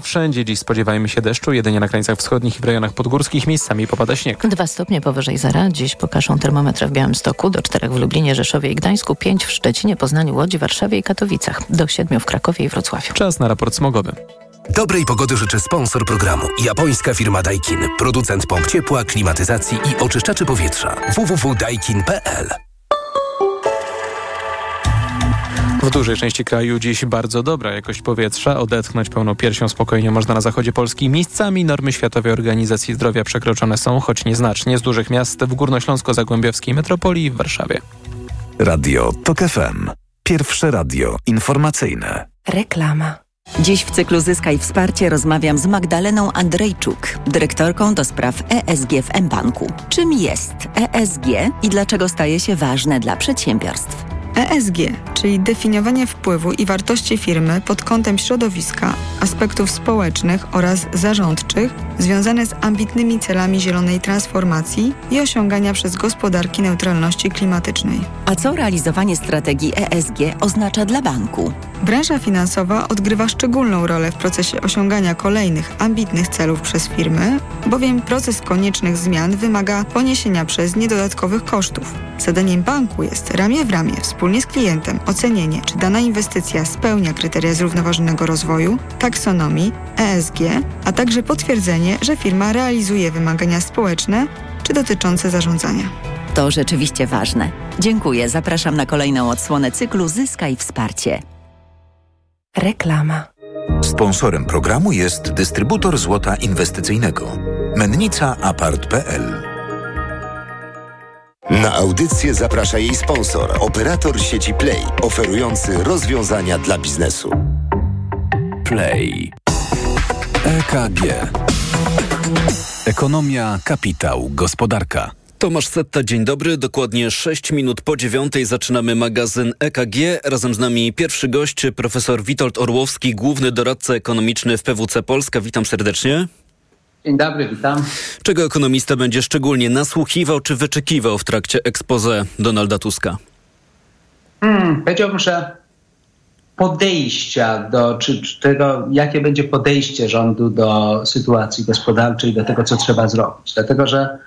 Wszędzie dziś spodziewajmy się deszczu, jedynie na krańcach wschodnich i w rejonach podgórskich miejscami popada śnieg. Dwa stopnie powyżej zera. Dziś pokażą termometry w Białymstoku, do czterech w Lublinie, Rzeszowie i Gdańsku, pięć w Szczecinie, Poznaniu, Łodzi, Warszawie i Katowicach, do siedmiu w Krakowie i Wrocławiu. Czas na raport smogowy. Dobrej pogody życzy sponsor programu. Japońska firma Daikin. Producent pomp ciepła, klimatyzacji i oczyszczaczy powietrza. www.daikin.pl W dużej części kraju dziś bardzo dobra jakość powietrza. Odetchnąć pełną piersią spokojnie można na zachodzie Polski. Miejscami normy Światowej Organizacji Zdrowia przekroczone są, choć nieznacznie, z dużych miast w Górnośląsko-Zagłębiowskiej metropolii i w Warszawie. Radio TOK FM. Pierwsze radio informacyjne. Reklama. Dziś w cyklu Zyskaj Wsparcie rozmawiam z Magdaleną Andrejczuk, dyrektorką do spraw ESG w mBanku. Czym jest ESG i dlaczego staje się ważne dla przedsiębiorstw? ESG, czyli definiowanie wpływu i wartości firmy pod kątem środowiska, aspektów społecznych oraz zarządczych związane z ambitnymi celami zielonej transformacji i osiągania przez gospodarki neutralności klimatycznej. A co realizowanie strategii ESG oznacza dla banku? Branża finansowa odgrywa szczególną rolę w procesie osiągania kolejnych ambitnych celów przez firmy, bowiem proces koniecznych zmian wymaga poniesienia przez nie dodatkowych kosztów. Zadaniem banku jest ramię w ramię wspólnie z klientem ocenienie, czy dana inwestycja spełnia kryteria zrównoważonego rozwoju, taksonomii, ESG, a także potwierdzenie, że firma realizuje wymagania społeczne czy dotyczące zarządzania. To rzeczywiście ważne. Dziękuję. Zapraszam na kolejną odsłonę cyklu Zyskaj Wsparcie. Reklama. Sponsorem programu jest dystrybutor złota inwestycyjnego. Mennica Apart.pl Na audycję zaprasza jej sponsor, operator sieci Play, oferujący rozwiązania dla biznesu. Play. EKG. Ekonomia, kapitał, gospodarka. Tomasz Setta, dzień dobry. Dokładnie 6 minut po dziewiątej zaczynamy magazyn EKG. Razem z nami pierwszy gość, profesor Witold Orłowski, główny doradca ekonomiczny w PWC Polska. Witam serdecznie. Dzień dobry, witam. Czego ekonomista będzie szczególnie nasłuchiwał czy wyczekiwał w trakcie expose Donalda Tuska? Hmm, powiedziałbym, że podejścia do, czy, czy tego, jakie będzie podejście rządu do sytuacji gospodarczej, do tego, co trzeba zrobić. Dlatego, że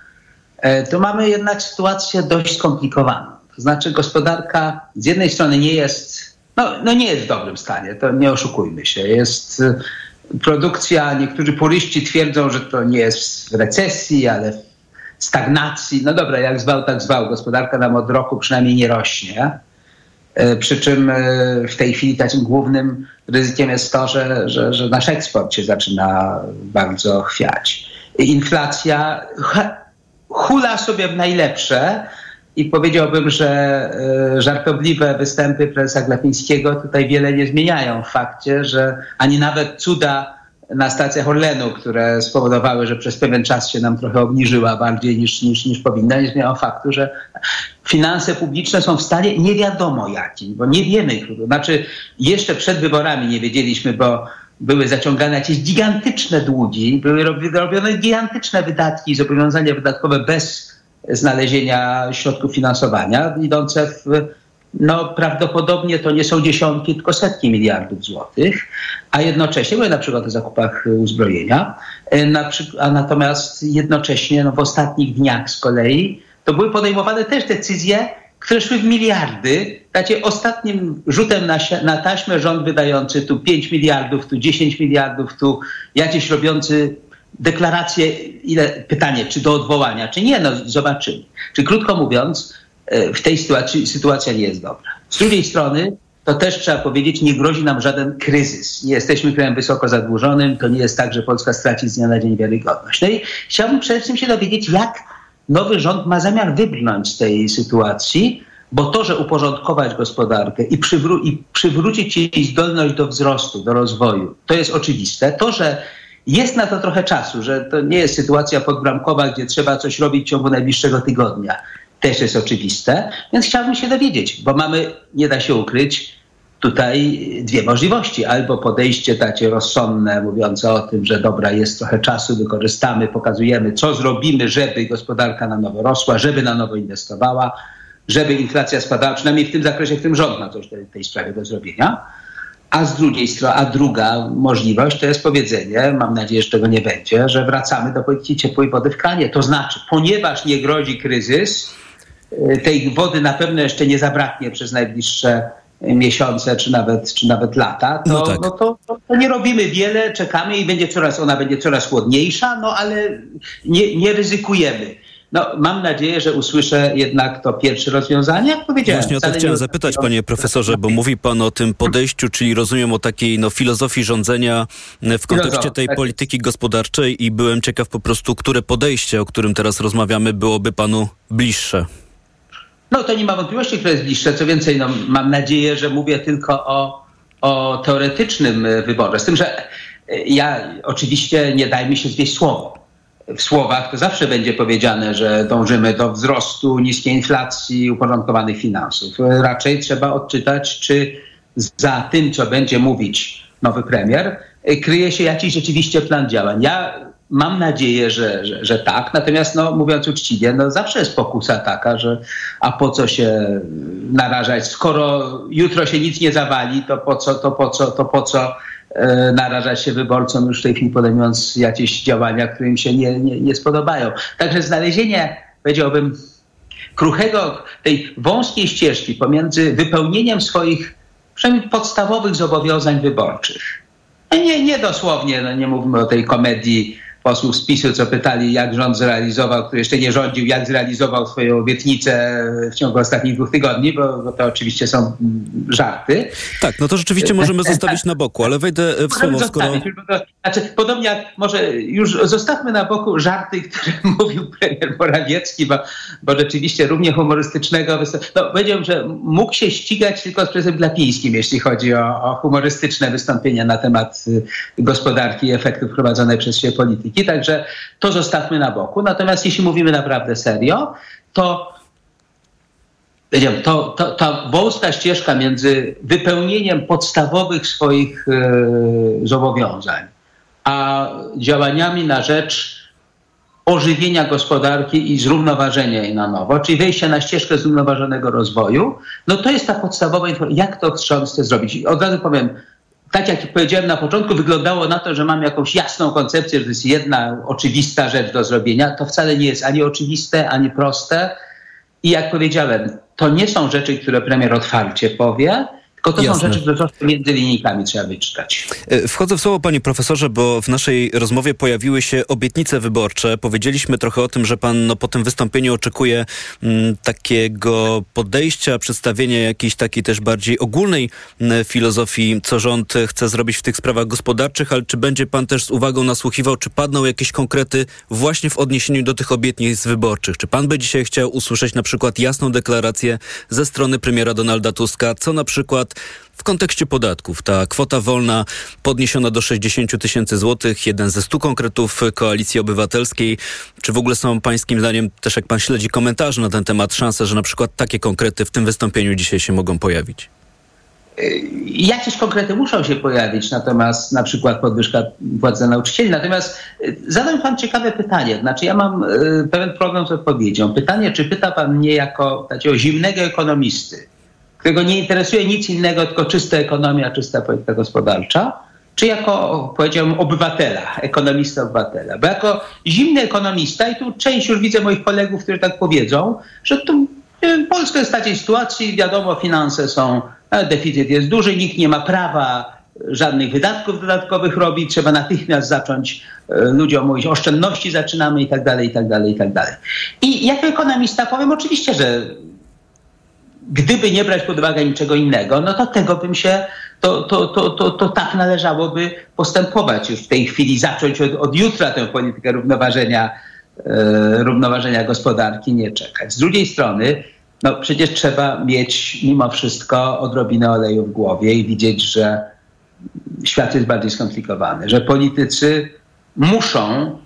e, tu mamy jednak sytuację dość skomplikowaną. To znaczy gospodarka z jednej strony nie jest, no, no nie jest w dobrym stanie, to nie oszukujmy się. Jest e, produkcja, niektórzy puryści twierdzą, że to nie jest w recesji, ale w stagnacji. No dobra, jak zwał, tak zwał. Gospodarka nam od roku przynajmniej nie rośnie. E, Przy czym e, w tej chwili takim głównym ryzykiem jest to, że, że, że nasz eksport się zaczyna bardzo chwiać. Inflacja hula sobie w najlepsze i powiedziałbym, że e, żartobliwe występy prezesa Glapińskiego tutaj wiele nie zmieniają w fakcie, że ani nawet cuda na stacjach Orlenu, które spowodowały, że przez pewien czas się nam trochę obniżyła bardziej niż, niż, niż powinna, nie zmieniają faktu, że finanse publiczne są w stanie nie wiadomo jakim, bo nie wiemy, znaczy jeszcze przed wyborami nie wiedzieliśmy, bo były zaciągane jakieś gigantyczne długi, były robione gigantyczne wydatki i zobowiązania wydatkowe bez znalezienia środków finansowania, idące w, no prawdopodobnie to nie są dziesiątki, tylko setki miliardów złotych, a jednocześnie, mówię na przykład o zakupach uzbrojenia, na, a natomiast jednocześnie no, w ostatnich dniach z kolei to były podejmowane też decyzje, które szły w miliardy. Znacie, ostatnim rzutem na, na taśmę rząd wydający tu 5 miliardów, tu 10 miliardów, tu jakiś robiący deklarację, ile, pytanie, czy do odwołania, czy nie, no zobaczymy. Czy krótko mówiąc, w tej sytuacji sytuacja nie jest dobra. Z drugiej strony, to też trzeba powiedzieć, nie grozi nam żaden kryzys. Nie jesteśmy krajem wysoko zadłużonym, to nie jest tak, że Polska straci z dnia na dzień wiarygodność. No i chciałbym przede wszystkim się dowiedzieć, jak nowy rząd ma zamiar wybrnąć z tej sytuacji, bo to, że uporządkować gospodarkę i, przywró- i przywrócić jej zdolność do wzrostu, do rozwoju, to jest oczywiste. To, że jest na to trochę czasu, że to nie jest sytuacja podbramkowa, gdzie trzeba coś robić w ciągu najbliższego tygodnia, też jest oczywiste. Więc chciałbym się dowiedzieć, bo mamy, nie da się ukryć, tutaj dwie możliwości. Albo podejście takie rozsądne, mówiące o tym, że dobra, jest trochę czasu, wykorzystamy, pokazujemy, co zrobimy, żeby gospodarka na nowo rosła, żeby na nowo inwestowała, żeby inflacja spadała, przynajmniej w tym zakresie, w którym rząd ma coś w tej, tej sprawie do zrobienia. A z drugiej strony, a druga możliwość to jest powiedzenie, mam nadzieję, że tego nie będzie, że wracamy do polityki ciepłej wody w kranie. To znaczy, ponieważ nie grozi kryzys, y, tej wody na pewno jeszcze nie zabraknie przez najbliższe miesiące, czy nawet, czy nawet lata, to, no, tak. no to, to, nie robimy wiele, czekamy i będzie coraz, ona będzie coraz chłodniejsza, no ale nie, nie ryzykujemy. No, mam nadzieję, że usłyszę jednak to pierwsze rozwiązanie. Jak powiedziałem, Właśnie o to chciałem zapytać, panie profesorze, bo mówi pan o tym podejściu, czyli rozumiem o takiej no, filozofii rządzenia w kontekście tej tak. polityki gospodarczej i byłem ciekaw po prostu, które podejście, o którym teraz rozmawiamy, byłoby panu bliższe. No to nie ma wątpliwości, które jest bliższe. Co więcej, no, mam nadzieję, że mówię tylko o, o teoretycznym wyborze. Z tym, że ja oczywiście nie dajmy się zwieść słowo w słowach to zawsze będzie powiedziane, że dążymy do wzrostu, niskiej inflacji, uporządkowanych finansów. Raczej trzeba odczytać, czy za tym, co będzie mówić nowy premier, kryje się jakiś rzeczywiście plan działań. Ja mam nadzieję, że, że, że, tak, natomiast no, mówiąc uczciwie, no, zawsze jest pokusa taka, że a po co się narażać, skoro jutro się nic nie zawali, to po co, to po co, to po co E, narażać się wyborcom już w tej chwili podejmując jakieś działania, które im się nie, nie, nie spodobają. Także znalezienie, powiedziałbym, kruchego, tej wąskiej ścieżki pomiędzy wypełnieniem swoich przynajmniej podstawowych zobowiązań wyborczych. Nie, nie dosłownie, no nie mówimy o tej komedii posłów z PiSu, co pytali, jak rząd zrealizował, który jeszcze nie rządził, jak zrealizował swoją obietnicę w ciągu ostatnich dwóch tygodni, bo, bo to oczywiście są mm, żarty. Tak, no to rzeczywiście możemy zostawić na boku, ale wejdę w słowo, skoro... Znaczy, podobnie jak może już zostawmy na boku żarty, które mówił premier Morawiecki, bo, bo rzeczywiście równie humorystycznego, no powiedziałem, że mógł się ścigać tylko z prezesem Glapińskim, jeśli chodzi o, o humorystyczne wystąpienia na temat y, gospodarki i efektów prowadzonej przez siebie polityki polityki, także to zostawmy na boku. Natomiast jeśli mówimy naprawdę serio, to to, to, ta wąska ścieżka między wypełnieniem podstawowych swoich e, zobowiązań, a działaniami na rzecz ożywienia gospodarki i zrównoważenia jej na nowo, czyli wejścia na ścieżkę zrównoważonego rozwoju, no to jest ta podstawowa informacja, jak to rząd chce zrobić. I od razu powiem, tak jak powiedziałem na początku, wyglądało na to, że mam jakąś jasną koncepcję, że to jest jedna oczywista rzecz do zrobienia. To wcale nie jest ani oczywiste, ani proste. I jak powiedziałem, to nie są rzeczy, które premier otwarcie powie, tylko to Jasne. są rzeczy, które między linijkami trzeba wyczytać. E, wchodzę w słowo, panie profesorze, bo w naszej rozmowie pojawiły się obietnice wyborcze. Powiedzieliśmy trochę o tym, że pan no, po tym wystąpieniu oczekuje m, mm, takiego podejścia, przedstawienia jakiejś takiej też bardziej ogólnej m, mm, filozofii, co rząd chce zrobić w tych sprawach gospodarczych, ale czy będzie pan też z uwagą nasłuchiwał, czy padną jakieś konkrety właśnie w odniesieniu do tych obietnic wyborczych? Czy pan by dzisiaj chciał usłyszeć na przykład jasną deklarację ze strony premiera Donalda Tuska, co na przykład w kontekście podatków ta kwota wolna podniesiona do 60 tysięcy złotych, jeden ze stu konkretów Koalicji Obywatelskiej. Czy w ogóle są pańskim zdaniem, też jak pan śledzi komentarze na ten temat, szanse, że na przykład takie konkrety w tym wystąpieniu dzisiaj się mogą pojawić? Jakieś konkrety muszą się pojawić, natomiast na przykład podwyżka płacy nauczycieli. Natomiast y, zadam pan ciekawe pytanie. Znaczy ja mam y, pewien problem z odpowiedzią. Pytanie, czy pyta pan mnie jako takiego zimnego ekonomisty, którego nie interesuje nic innego, tylko czysta ekonomia, czysta polityka gospodarcza, czy jako, powiedziałbym, obywatela, ekonomista obywatela. Bo jako zimny ekonomista, i tu część już widzę moich kolegów, którzy tak powiedzą, że tu Polska jest w takiej sytuacji, wiadomo, finanse są, e, deficyt jest duży, nikt nie ma prawa żadnych wydatków dodatkowych robić, trzeba natychmiast zacząć e, ludziom mówić, oszczędności zaczynamy i tak dalej, i tak dalej, i tak dalej. I jako ekonomista powiem oczywiście, że gdyby nie brać pod uwagę niczego innego, no to tego bym się, to, to, to, to, to tak należałoby postępować już w tej chwili, zacząć od, od jutra tę politykę równoważenia, e, równoważenia gospodarki, nie czekać. Z drugiej strony, no przecież trzeba mieć mimo wszystko odrobinę oleju w głowie i widzieć, że świat jest bardziej skomplikowany, że politycy muszą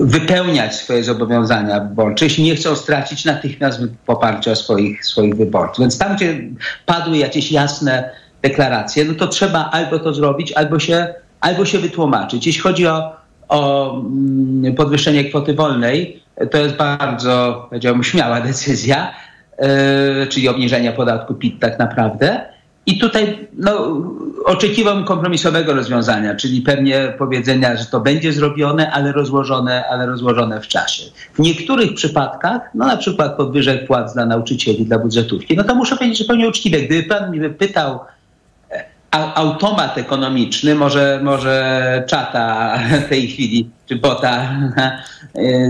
wypełniać swoje zobowiązania wyborcze, jeśli nie chcą stracić natychmiast poparcia swoich, swoich wyborców. Więc tam, gdzie padły jakieś jasne deklaracje, no to trzeba albo to zrobić, albo się, albo się wytłumaczyć. Jeśli chodzi o, o mm, podwyższenie kwoty wolnej, to jest bardzo, powiedziałbym, śmiała decyzja, yy, czyli obniżenia podatku PIT tak naprawdę. I tutaj no, oczekiwam kompromisowego rozwiązania, czyli pewnie powiedzenia, że to będzie zrobione, ale rozłożone, ale rozłożone w czasie. W niektórych przypadkach, no na przykład podwyżek płac dla nauczycieli, dla budżetówki, no to muszę powiedzieć zupełnie uczciwie. Gdyby pan mnie pytał, automat ekonomiczny, może, może czata tej chwili, czy bota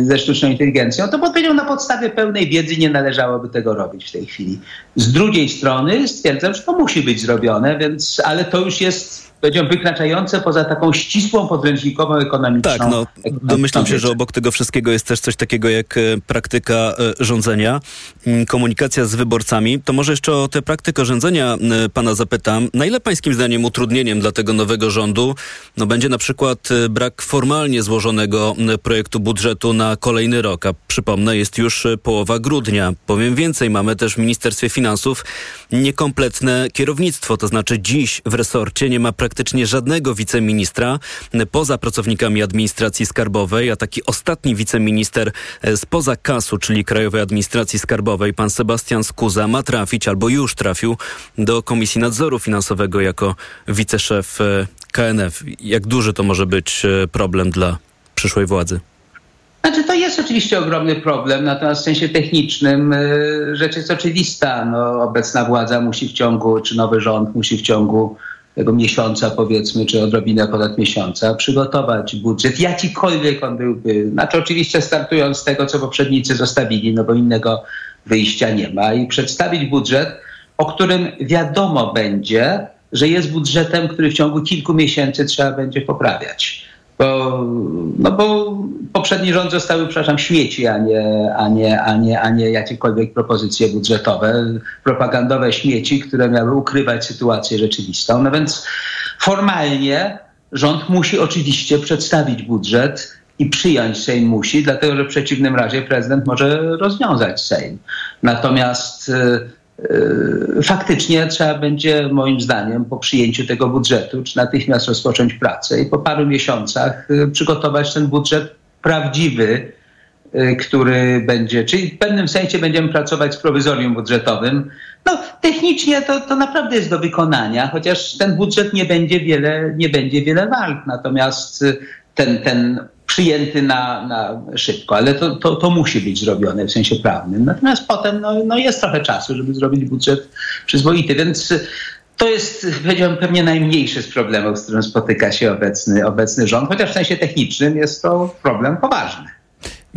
ze sztuczną inteligencją, to powiedział na podstawie pełnej wiedzy nie należałoby tego robić w tej chwili. Z drugiej strony stwierdzam, że to musi być zrobione, więc, ale to już jest powiedziałbym, wykraczające poza taką ścisłą, podręcznikową, ekonomiczną. Tak, no, domyślam się, że obok tego wszystkiego jest też coś takiego jak e, praktyka e, rządzenia, mm, komunikacja z wyborcami. To może jeszcze o tę praktykę rządzenia e, pana zapytam. Na ile pańskim zdaniem utrudnieniem dla tego nowego rządu no, będzie na przykład brak formalnie złożonego projektu budżetu na kolejny rok? A przypomnę, jest już połowa grudnia. Powiem więcej, mamy też w Ministerstwie Finansów niekompletne kierownictwo, to znaczy dziś w resorcie nie ma praktycznie żadnego wiceministra poza pracownikami administracji skarbowej, a taki ostatni wiceminister e, spoza KAS-u, czyli Krajowej Administracji Skarbowej, pan Sebastian Skuza, ma trafić albo już trafił do Komisji Nadzoru Finansowego jako wiceszef e, KNF. Jak duży to może być e, problem dla przyszłej władzy? Znaczy to jest oczywiście ogromny problem, natomiast w sensie technicznym rzecz jest oczywista. No, obecna władza musi w ciągu, czy nowy rząd musi w ciągu tego miesiąca powiedzmy, czy odrobinę ponad miesiąca, przygotować budżet, jakikolwiek on byłby. Znaczy oczywiście startując z tego, co poprzednicy zostawili, no bo innego wyjścia nie ma i przedstawić budżet, o którym wiadomo będzie, że jest budżetem, który w ciągu kilku miesięcy trzeba będzie poprawiać bo, no bo poprzedni rząd zostały, przepraszam, śmieci, a nie, a, nie, a, nie, a nie jakiekolwiek propozycje budżetowe, propagandowe śmieci, które miały ukrywać sytuację rzeczywistą. No więc formalnie rząd musi oczywiście przedstawić budżet i przyjąć Sejm musi, dlatego że w przeciwnym razie prezydent może rozwiązać Sejm. Natomiast y, faktycznie trzeba będzie, moim zdaniem, po przyjęciu tego budżetu, czy natychmiast rozpocząć pracę i po paru miesiącach yy, przygotować ten budżet prawdziwy, yy, który będzie, czyli w pewnym sensie będziemy pracować z prowizorium budżetowym. No, technicznie to, to naprawdę jest do wykonania, chociaż ten budżet nie będzie wiele, nie będzie wiele wart. Natomiast ten, ten przyjęty na, na szybko, ale to, to, to, musi być zrobione w sensie prawnym. Natomiast potem no, no jest trochę czasu, żeby zrobić budżet przyzwoity, więc to jest, powiedziałbym, pewnie najmniejszy z problemów, z którym spotyka się obecny, obecny rząd, chociaż w sensie technicznym jest to problem poważny.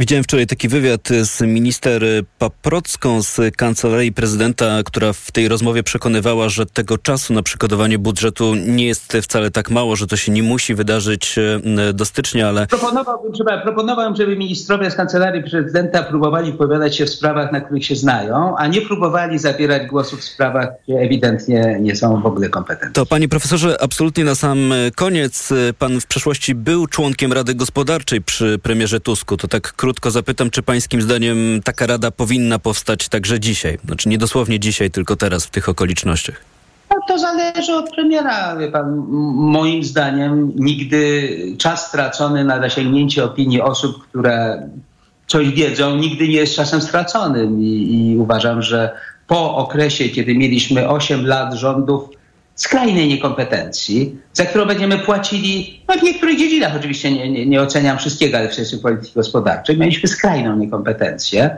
Widziałem wczoraj taki wywiad z minister Paprocką z Kancelarii Prezydenta, która w tej rozmowie przekonywała, że tego czasu na przygotowanie budżetu nie jest wcale tak mało, że to się nie musi wydarzyć e, do stycznia, ale... Proponowałbym, żeby, proponowałem, żeby ministrowie z Kancelarii Prezydenta próbowali wypowiadać się w sprawach, na których się znają, a nie próbowali zabierać głosu w sprawach, gdzie ewidentnie nie są w ogóle kompetentni. To panie profesorze, absolutnie na sam koniec. Pan w przeszłości był członkiem Rady Gospodarczej przy premierze Tusku. To tak krótko zapytam, czy pańskim zdaniem taka rada powinna powstać także dzisiaj? Znaczy nie dosłownie dzisiaj, tylko teraz w tych okolicznościach. No, to zależy od premiera. Wie pan, moim zdaniem nigdy czas stracony na zasięgnięcie opinii osób, które coś wiedzą, nigdy nie jest czasem straconym. I, i uważam, że po okresie, kiedy mieliśmy 8 lat rządów skrajnej niekompetencji, za którą będziemy płacili, no w niektórych dziedzinach oczywiście nie, nie, nie oceniam wszystkiego, ale w sensie polityki gospodarczej, mieliśmy skrajną niekompetencję.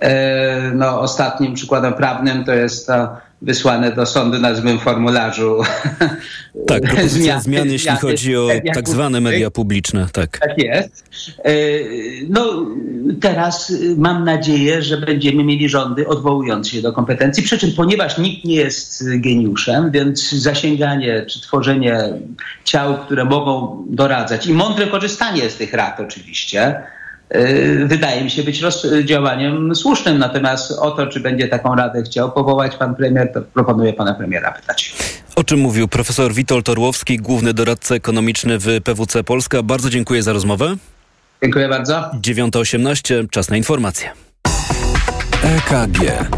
E, no, ostatnim przykładem prawnym to jest to wysłane do sądu na złym formularzu. Tak, zmian, zmian, jeśli chodzi o tak zwane media publiczne. Tak. tak jest. E, no, teraz mam nadzieję, że będziemy mieli rządy odwołujące się do kompetencji, przy czym ponieważ nikt nie jest geniuszem, więc zasięganie czy tworzenie ciał, które mogą doradzać i mądre korzystanie z tych rad oczywiście, Y, wydaje mi się być działaniem słusznym. Natomiast o to, czy będzie taką radę chciał powołać pan premier, to proponuję pana premiera pytać. O czym mówił profesor Witold Orłowski, główny doradca ekonomiczny w PWC Polska. Bardzo dziękuję za rozmowę. Dziękuję bardzo. 9.18, czas na informacje. EKG.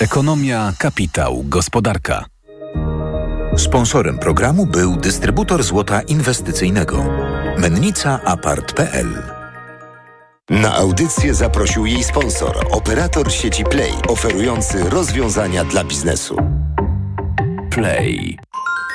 Ekonomia, kapitał, gospodarka. Sponsorem programu był dystrybutor złota inwestycyjnego. Mennica Apart.pl na audycję zaprosił jej sponsor, operator sieci Play, oferujący rozwiązania dla biznesu. Play.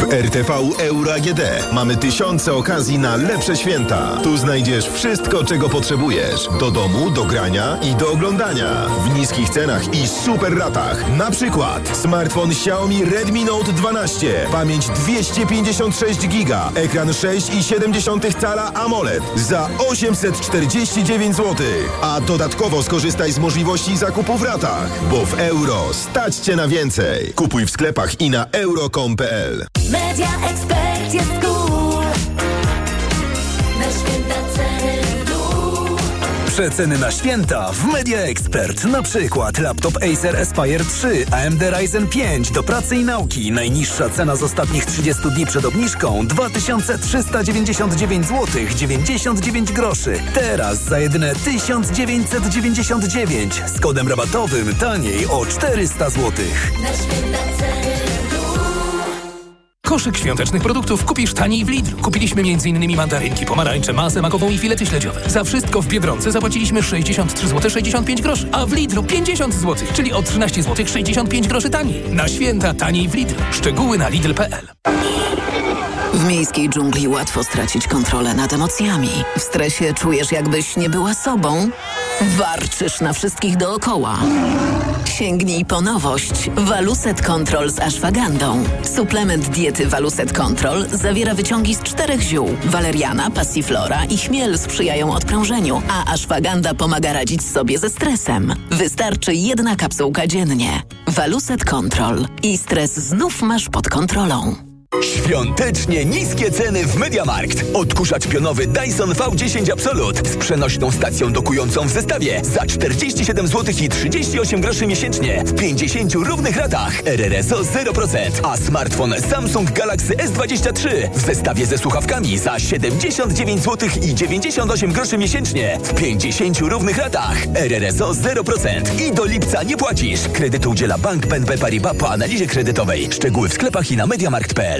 W RTV Euro AGD mamy tysiące okazji na lepsze święta. Tu znajdziesz wszystko, czego potrzebujesz. Do domu, do grania i do oglądania. W niskich cenach i super ratach. Na przykład smartfon Xiaomi Redmi Note 12. Pamięć 256 giga. Ekran 6,7 cala AMOLED za 849 zł. A dodatkowo skorzystaj z możliwości zakupu w ratach. Bo w euro stać Cię na więcej. Kupuj w sklepach i na euro.com.pl. Media Expert jest cool. Na święta ceny w dół. Przeceny na święta w Media Expert. Na przykład laptop Acer Aspire 3, AMD Ryzen 5 do pracy i nauki. Najniższa cena z ostatnich 30 dni przed obniżką 2399 zł 99 groszy. Teraz za jedyne 1999 z kodem rabatowym taniej o 400 zł. Na święta ceny. Koszyk świątecznych produktów kupisz taniej w Lidl. Kupiliśmy m.in. mandarynki, pomarańcze, masę makową i filety śledziowe. Za wszystko w Biedronce zapłaciliśmy 63 zł 65 groszy, a w Lidlu 50 zł, czyli o 13 zł 65 groszy taniej. Na święta taniej w Lidl. Szczegóły na lidl.pl. W miejskiej dżungli łatwo stracić kontrolę nad emocjami. W stresie czujesz, jakbyś nie była sobą. Warczysz na wszystkich dookoła. Sięgnij po nowość. Waluset Control z ashwagandą. Suplement diety Waluset Control zawiera wyciągi z czterech ziół. Waleriana, passiflora i chmiel sprzyjają odprężeniu, a ashwaganda pomaga radzić sobie ze stresem. Wystarczy jedna kapsułka dziennie. Waluset Control. I stres znów masz pod kontrolą. Świątecznie niskie ceny w Mediamarkt. Odkurzacz pionowy Dyson V10 Absolut z przenośną stacją dokującą w zestawie za 47 zł i 38 groszy miesięcznie w 50 równych ratach. RRSO 0%, a smartfon Samsung Galaxy S23 w zestawie ze słuchawkami za 79 zł i 98 groszy miesięcznie w 50 równych ratach. RRSO 0% i do lipca nie płacisz. Kredytu udziela Bank BNP Paribas po analizie kredytowej. Szczegóły w sklepach i na mediamarkt.pl.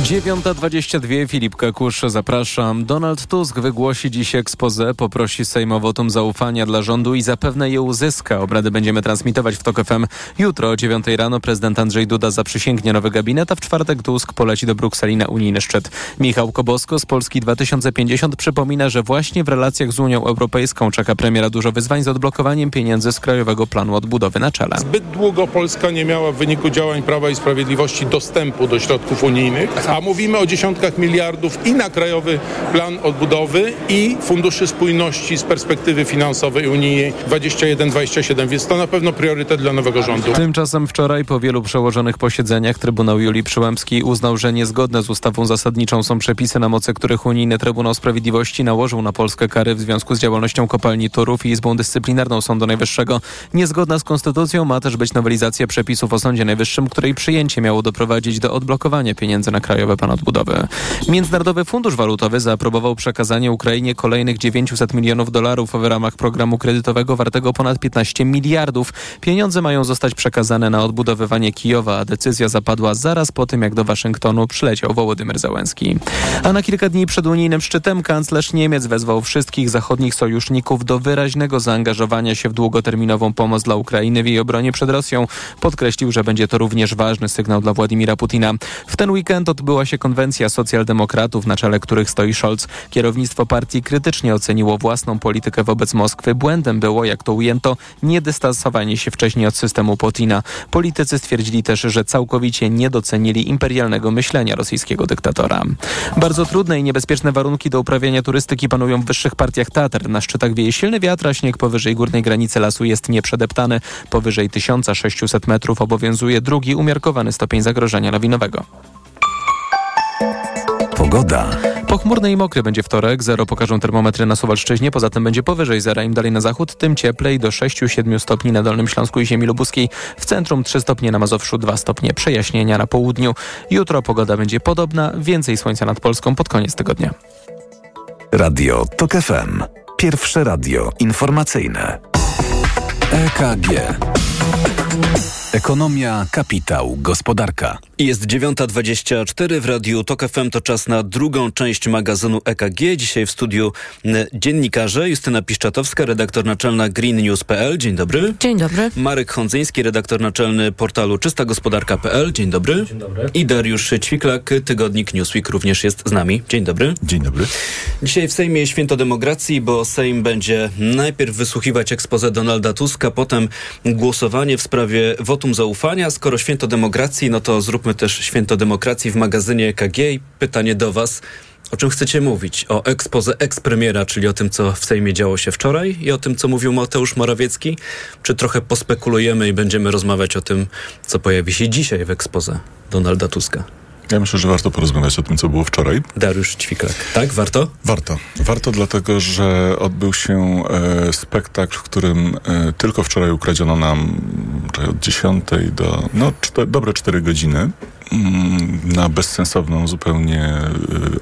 9.22 Filip Kakusz, zapraszam. Donald Tusk wygłosi dziś ekspozę, poprosi Sejm o wotum zaufania dla rządu i zapewne je uzyska. Obrady będziemy transmitować w TOK FM. Jutro o 9 rano prezydent Andrzej Duda zaprzysięgnie nowy gabinet, a w czwartek Tusk poleci do Brukseli na unijny szczyt. Michał Kobosko z Polski 2050 przypomina, że właśnie w relacjach z Unią Europejską czeka premiera dużo wyzwań z odblokowaniem pieniędzy z Krajowego Planu Odbudowy na czele. Zbyt długo Polska nie miała w wyniku działań Prawa i Sprawiedliwości dostępu do środków unijnych, a mówimy o dziesiątkach miliardów i na Krajowy Plan Odbudowy i Funduszy Spójności z perspektywy finansowej Unii 21-27, więc to na pewno priorytet dla nowego rządu. Tymczasem wczoraj po wielu przełożonych posiedzeniach Trybunał Julii Przyłębskiej uznał, że niezgodne z ustawą zasadniczą są przepisy, na mocy których Unijny Trybunał Sprawiedliwości nałożył na Polskę kary w związku z działalnością kopalni Turów i Izbą Dyscyplinarną Sądu Najwyższego. Niezgodna z konstytucją ma też być nowelizacja przepisów o Sądzie Najwyższym, której przyjęcie miało doprowadzić do odblokowania pieniędzy na Krajowy Odbudowy. Międzynarodowy Fundusz Walutowy zaaprobował przekazanie Ukrainie kolejnych 900 milionów dolarów w ramach programu kredytowego wartego ponad 15 miliardów. Pieniądze mają zostać przekazane na odbudowywanie Kijowa, a decyzja zapadła zaraz po tym, jak do Waszyngtonu przyleciał Wołodymyr Załęski. A na kilka dni przed unijnym szczytem kanclerz Niemiec wezwał wszystkich zachodnich sojuszników do wyraźnego zaangażowania się w długoterminową pomoc dla Ukrainy w jej obronie przed Rosją. Podkreślił, że będzie to również ważny sygnał dla Władimira Putina. W ten weekend odbył odbyła się konwencja socjaldemokratów, na czele których stoi Scholz. Kierownictwo partii krytycznie oceniło własną politykę wobec Moskwy. Błędem było, jak to ujęto, niedystansowanie się wcześniej od systemu Putina. Politycy stwierdzili też, że całkowicie nie docenili imperialnego myślenia rosyjskiego dyktatora. Bardzo trudne i niebezpieczne warunki do uprawiania turystyki panują w wyższych partiach Tatr. Na szczytach wieje silny wiatr, a śnieg powyżej górnej granicy lasu jest nieprzedeptany. Powyżej 1600 metrów obowiązuje drugi umiarkowany stopień zagrożenia lawinowego. Pogoda. Pochmurny i mokry będzie wtorek, zero pokażą termometry na Suwalszczyźnie, poza tym będzie powyżej zera. Im dalej na zachód, tym cieplej do 6-7 stopni na Dolnym Śląsku i ziemi lubuskiej. W centrum 3 stopnie na Mazowszu, 2 stopnie przejaśnienia na południu. Jutro pogoda będzie podobna, więcej słońca nad Polską pod koniec tygodnia. Radio TOK FM. Pierwsze radio informacyjne. EKG. Ekonomia, kapitał, gospodarka. Jest 9.24 w Radiu TOK FM. To czas na drugą część magazynu EKG. Dzisiaj w studiu dziennikarze Justyna Piszczatowska, redaktor naczelna greennews.pl. Dzień dobry. Dzień dobry. Marek Hondzyński, redaktor naczelny portalu czystagospodarka.pl. Dzień dobry. Dzień dobry. I Dariusz Ćwiklak, tygodnik Newsweek również jest z nami. Dzień dobry. Dzień dobry. Dzisiaj w Sejmie święto demokracji, bo Sejm będzie najpierw wysłuchiwać expose Donalda Tuska, potem głosowanie w sprawie wotum zaufania. Skoro święto demokracji, no to zróbmy też święto demokracji w magazynie EKG. I pytanie do Was. O czym chcecie mówić? O expose ex-premiera, czyli o tym, co w Sejmie działo się wczoraj i o tym, co mówił Mateusz Morawiecki? Czy trochę pospekulujemy i będziemy rozmawiać o tym, co pojawi się dzisiaj w expose Donalda Tuska? Ja myślę, że warto porozmawiać o tym, co było wczoraj. Dariusz Ćwiklak. Tak? Warto? Warto. Warto dlatego, że odbył się e, spektakl, w którym e, tylko wczoraj ukradziono nam od 10 do no, czte, dobre 4 godziny mm, na bezsensowną zupełnie e,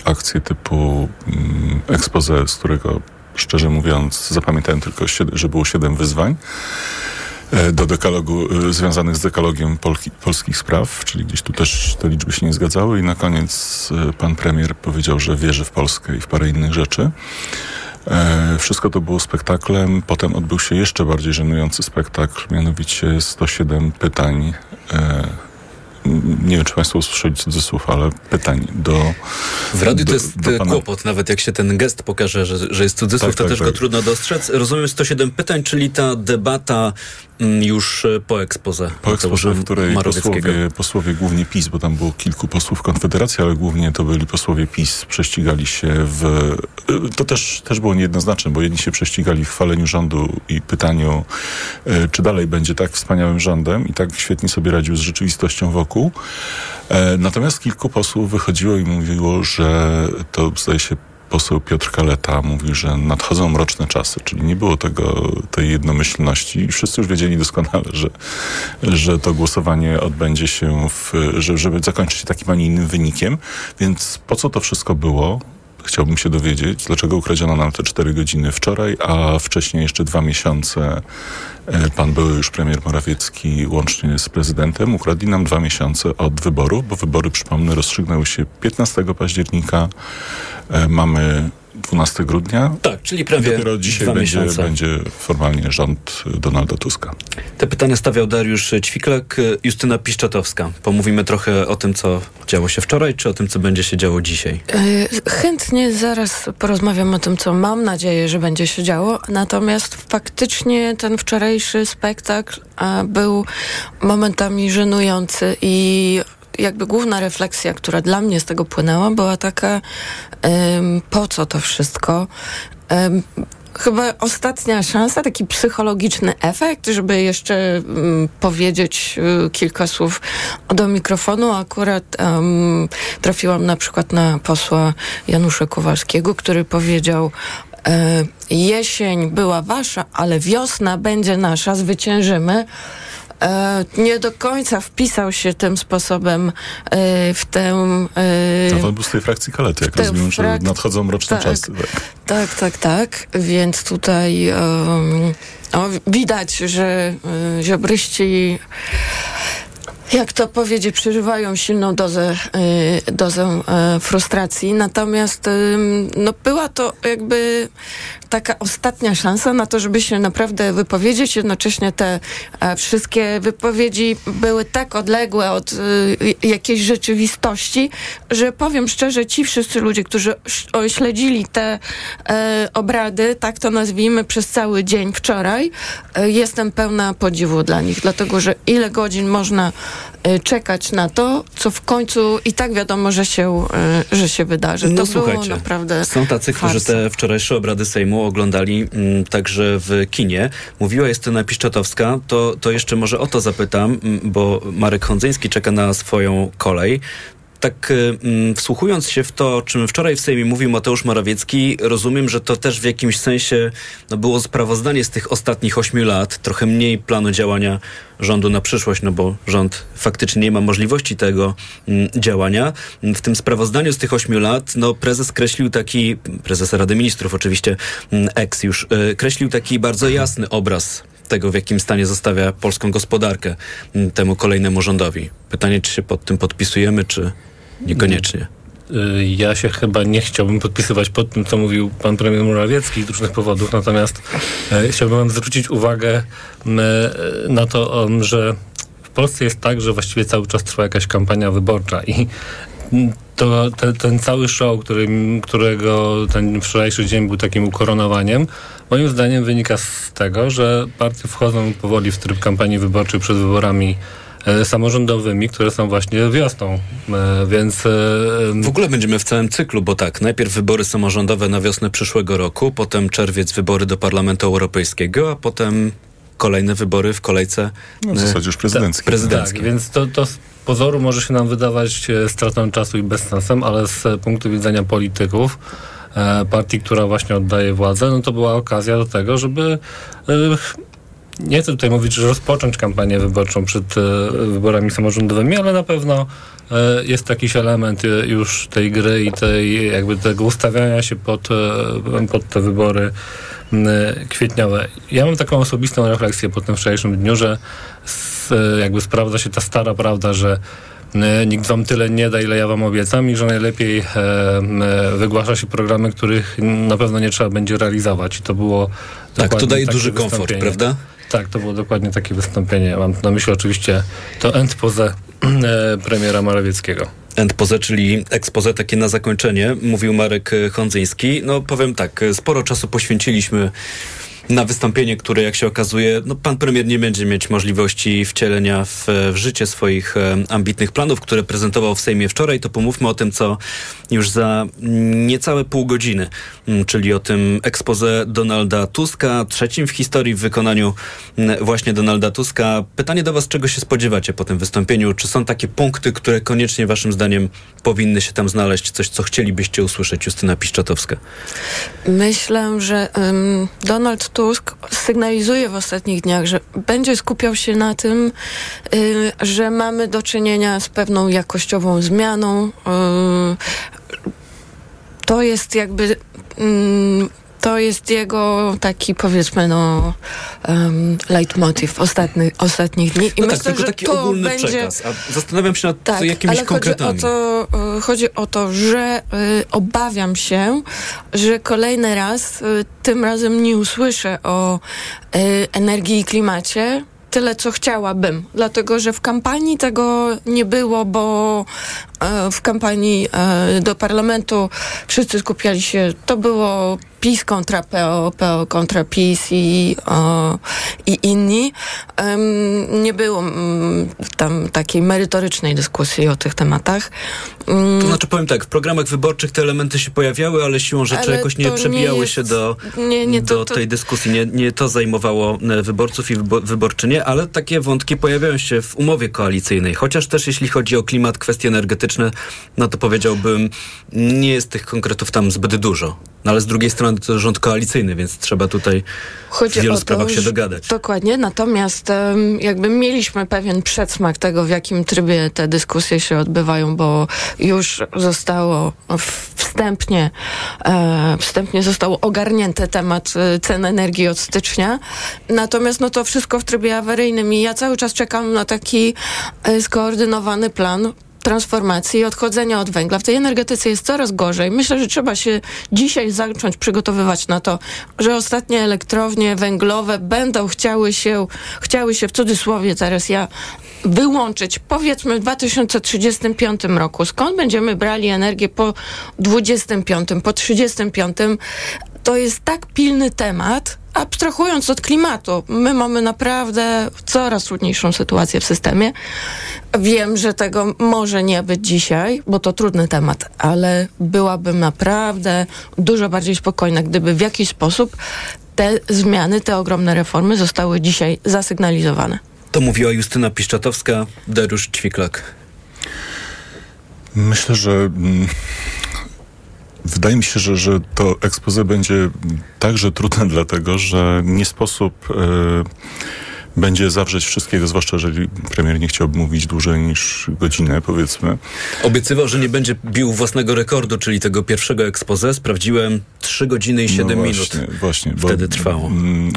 akcję typu mm, expose, z którego szczerze mówiąc zapamiętałem tylko, że było 7 wyzwań do dekalogu, e, związanych z dekalogiem polki, polskich spraw, czyli gdzieś tu też te liczby się nie zgadzały i na koniec e, pan premier powiedział, że wierzy w Polskę i w parę innych rzeczy. E, Wszystko to było spektaklem. Potem odbył się jeszcze bardziej żenujący spektakl, mianowicie 107 pytań. e, Nie wiem, czy Państwo usłyszeli cudzysłów, ale pytań do. W radiu to jest do e, pana- kłopot, nawet jak się ten gest pokaże, że, że jest cudzysłów, Tak, to tak, też tak. go trudno dostrzec. Rozumiem 107 pytań, czyli ta debata już e, po ekspoze. Po ekspoze, w której posłowie, posłowie głównie PiS, bo tam było kilku posłów Konfederacji, ale głównie to byli posłowie PiS, prześcigali się w... y, To też, też było niejednoznaczne, bo jedni się prześcigali w chwaleniu rządu i pytaniu, y, czy dalej będzie tak wspaniałym rządem i tak świetnie sobie radził z rzeczywistością wokół. E, Natomiast kilku posłów wychodziło i mówiło, że to zdaje się poseł Piotr Kaleta mówił, że nadchodzą mroczne czasy, czyli nie było tego, tej jednomyślności i wszyscy już wiedzieli doskonale, że, że to głosowanie odbędzie się, w, że, żeby zakończyć się takim, a nie innym wynikiem. Więc po co to wszystko było? Chciałbym się dowiedzieć, dlaczego ukradziono nam te cztery godziny wczoraj, a wcześniej jeszcze dwa miesiące e, pan były już premier Morawiecki łącznie z prezydentem ukradli nam dwa miesiące od wyborów, bo wybory, przypomnę, rozstrzygnęły się 15 października. E, Mamy 12 grudnia. Tak, czyli prawie Dopiero dzisiaj dwa będzie, miesiące. będzie formalnie rząd Donalda Tuska. Te pytania stawiał Dariusz Ćwiklak, e, Justyna Piszczatowska. Pomówimy trochę o tym, co działo się wczoraj, czy o tym, co będzie się działo dzisiaj. E, Chętnie zaraz porozmawiam o tym, co mam nadzieję, że będzie się działo. Natomiast faktycznie ten wczorajszy spektakl a, był momentami żenujący i jakby główna refleksja, która dla mnie z tego płynęła, była taka, po co to wszystko? Chyba ostatnia szansa, taki psychologiczny efekt, żeby jeszcze mm, powiedzieć y, kilka słów do mikrofonu. Akurat em, trafiłam na przykład na posła Janusza Kowalskiego, który powiedział e, jesień była wasza, ale wiosna będzie nasza, zwyciężymy. E, nie do końca wpisał się tym sposobem e, w tę... No, pan był z tej frakcji Kalety, jak rozumiem, że frak- nadchodzą mroczne tak. czasy. Tak. tak, tak, tak. Więc tutaj em, o, widać, że y, ziobryści jak to powiedzieć, przeżywają silną dozę, dozę frustracji. Natomiast no, była to jakby taka ostatnia szansa na to, żeby się naprawdę wypowiedzieć. Jednocześnie te e, wszystkie wypowiedzi były tak odległe od y, jakiejś rzeczywistości, że powiem szczerze, ci wszyscy ludzie, którzy śledzili te e, obrady, tak to nazwijmy, przez cały dzień wczoraj, e, jestem pełna podziwu dla nich, dlatego że ile godzin można e, czekać na to, co w końcu i tak wiadomo, że się, e, że się wydarzy. No to słuchajcie, było naprawdę są tacy, którzy farsa. te wczorajsze obrady Sejmu oglądali mm, także w kinie. Mówiła Justyna Piszczatowska, to, to jeszcze może o to zapytam, mm, bo Marek Hondzyński czeka na swoją kolej. Tak y, mm, wsłuchując się w to, o czym wczoraj w Sejmie mówił Mateusz Morawiecki, rozumiem, że to też w jakimś sensie no, było sprawozdanie z tych ostatnich ośmiu lat, trochę mniej planu działania rządu na przyszłość, no bo rząd faktycznie nie ma możliwości tego mm, działania. W tym sprawozdaniu z tych ośmiu lat, no prezes kreślił taki, prezes Rady Ministrów oczywiście, mm, ex już, y, kreślił taki bardzo jasny obraz tego, w jakim stanie zostawia polską gospodarkę temu kolejnemu rządowi. Pytanie, czy się pod tym podpisujemy, czy niekoniecznie? Y, Ja się chyba nie chciałbym podpisywać pod tym, co mówił pan premier Morawiecki z różnych powodów, natomiast e, chciałbym zwrócić uwagę e, na to, om, że w Polsce jest tak, że właściwie cały czas trwa jakaś kampania wyborcza i m, to, te, ten cały show, którym, którego ten wczorajszy dzień był takim ukoronowaniem, moim zdaniem wynika z tego, że partie wchodzą powoli w tryb kampanii wyborczej przed wyborami samorządowymi, które są właśnie wiosną. E, więc e, W ogóle będziemy w całym cyklu, bo tak, najpierw wybory samorządowe na wiosnę przyszłego roku, potem czerwiec wybory do Parlamentu Europejskiego, a potem kolejne wybory w kolejce No, w zasadzie już prezydenckie. prezydenckie. Tak, więc to, to z pozoru może się nam wydawać e, stratą czasu i bezsensem, ale z e, punktu widzenia polityków, e, partii, która właśnie oddaje władzę, no to była okazja do tego, żeby e, nie chcę tutaj mówić, że rozpocząć kampanię wyborczą przed e, wyborami samorządowymi, ale na pewno e, jest jakiś element e, już tej gry i tej jakby tego ustawiania się pod, pod te wybory kwietniowe. Ja mam taką osobistą refleksję po tym wczorajszym dniu, że jakby sprawdza się ta stara prawda, że nikt wam tyle nie da, ile ja wam obiecam i że najlepiej e, wygłasza się programy, których na pewno nie trzeba będzie realizować. I to było Tak, to daje duży komfort, prawda? Tak, to było dokładnie takie wystąpienie. Mam na myśli oczywiście to end pose e, premiera Morawieckiego. Endpoze, czyli expose takie na zakończenie, mówił Marek e, Hondzyński. No powiem tak, e, sporo czasu poświęciliśmy na wystąpienie, które jak się okazuje, no pan premier nie będzie mieć możliwości wcielenia w, w życie swoich e, ambitnych planów, które prezentował w Sejmie wczoraj, to pomówmy o tym, co już za niecałe pół godziny, mm, czyli o tym expose Donalda Tuska, trzecim w historii w wykonaniu mm, właśnie Donalda Tuska. Pytanie do was, czego się spodziewacie po tym wystąpieniu? Czy są takie punkty, które koniecznie waszym zdaniem powinny się tam znaleźć? Coś, co chcielibyście usłyszeć, Justyna Piszczatowska? Myślę, że ym, Donald Tusk sygnalizuje w ostatnich dniach, że będzie skupiał się na tym, y, że mamy do czynienia z pewną jakościową zmianą. Y, to jest jakby. To jest jego taki, powiedzmy, no, um, leitmotiv ostatnich, ostatnich dni. I No tak, myślę, tylko że taki to ogólny będzie... przekaz. A zastanawiam się nad Tak, jakimiś ale konkretami. Chodzi o, to, y, chodzi o to, że y, obawiam się, że kolejny raz, y, tym razem nie usłyszę o y, energii i klimacie. Tyle, co chciałabym, dlatego że w kampanii tego nie było, bo e, w kampanii e, do parlamentu wszyscy skupiali się, to było PiS kontra PO, PO kontra PiS i, o, i inni. Em, nie było mm, tam takiej merytorycznej dyskusji o tych tematach. Mm, To znaczy powiem tak, w programach wyborczych te elementy się pojawiały, ale siłą rzeczy Ale jakoś nie to nie przebijały jest- się do, nie, nie, to- do to- tej dyskusji. Nie, nie to zajmowało e, wyborców i wybo- wyborczynie, ale takie wątki pojawiają się w umowie koalicyjnej. Chociaż też jeśli chodzi o klimat, kwestie energetyczne, no to powiedziałbym, nie jest tych konkretów tam zbyt dużo. No ale z drugiej strony to rząd koalicyjny, więc trzeba tutaj Chodzi w wielu to, sprawach się dogadać. Dokładnie, natomiast jakby mieliśmy pewien przedsmak tego, w jakim trybie te dyskusje się odbywają, bo już zostało wstępnie, e, wstępnie został ogarnięty temat e, cen energii od stycznia. Natomiast no to wszystko w trybie awaryjnym i ja cały czas czekam na taki e, skoordynowany plan transformacji i odchodzenia od węgla. W tej energetyce jest coraz gorzej. Myślę, że trzeba się dzisiaj zacząć przygotowywać na to, że ostatnie elektrownie węglowe będą chciały się, chciały się w cudzysłowie teraz ja wyłączyć powiedzmy w 2035 roku. Skąd będziemy brali energię po 25, po 35? To jest tak pilny temat, abstrahując od klimatu, my mamy naprawdę coraz trudniejszą sytuację w systemie. Wiem, że tego może nie być dzisiaj, bo to trudny temat, ale byłabym naprawdę dużo bardziej spokojna, gdyby w jakiś sposób te zmiany, te ogromne reformy zostały dzisiaj zasygnalizowane. To mówiła Justyna Piszczatowska, Dariusz Ćwiklak. Myślę, że mm, wydaje mi się, że, że to expose będzie także trudne, dlatego że nie sposób e, będzie zawrzeć wszystkiego, zwłaszcza jeżeli premier nie chciałby mówić dłużej niż godzinę, powiedzmy. Obiecywał, że nie będzie bił własnego rekordu, czyli tego pierwszego expose. Sprawdziłem 3 godziny i 7 no minut. Właśnie, właśnie bo, Wtedy trwało.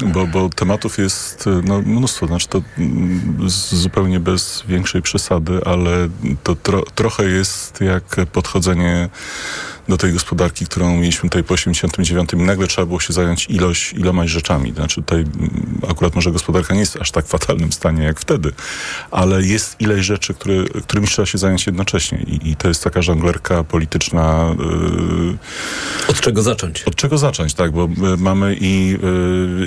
Bo, bo tematów jest no, mnóstwo, znaczy to zupełnie bez większej przesady, ale to tro, trochę jest jak podchodzenie do tej gospodarki, którą mieliśmy tutaj po 89 i nagle trzeba było się zająć ilość, ilomaś rzeczami. Znaczy tutaj mm, akurat może gospodarka nie jest aż tak fatalnym stanie jak wtedy, ale jest ileś rzeczy, które, którymi trzeba się zająć jednocześnie i, i to jest taka żonglerka polityczna. Yy, Od czego zacząć? od czego zacząć, tak, bo y, mamy i,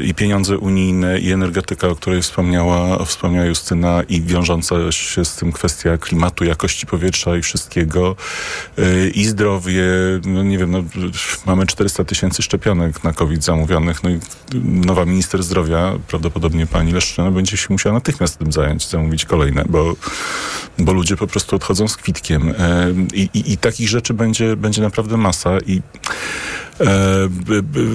y, i pieniądze unijne, i energetyka, o której wspomniała, wspomniała Justyna, i wiążąca się z tym kwestia klimatu, jakości powietrza i wszystkiego, y, i zdrowie, no nie wiem, no, mamy 400 tysięcy szczepionek na COVID zamówionych, no i nowa minister zdrowia, prawdopodobnie pani Leszczyna, będzie się musiała natychmiast tym zająć, zamówić kolejne, bo, bo ludzie po prostu odchodzą z kwitkiem. E, I, i, i takich rzeczy będzie, będzie naprawdę masa i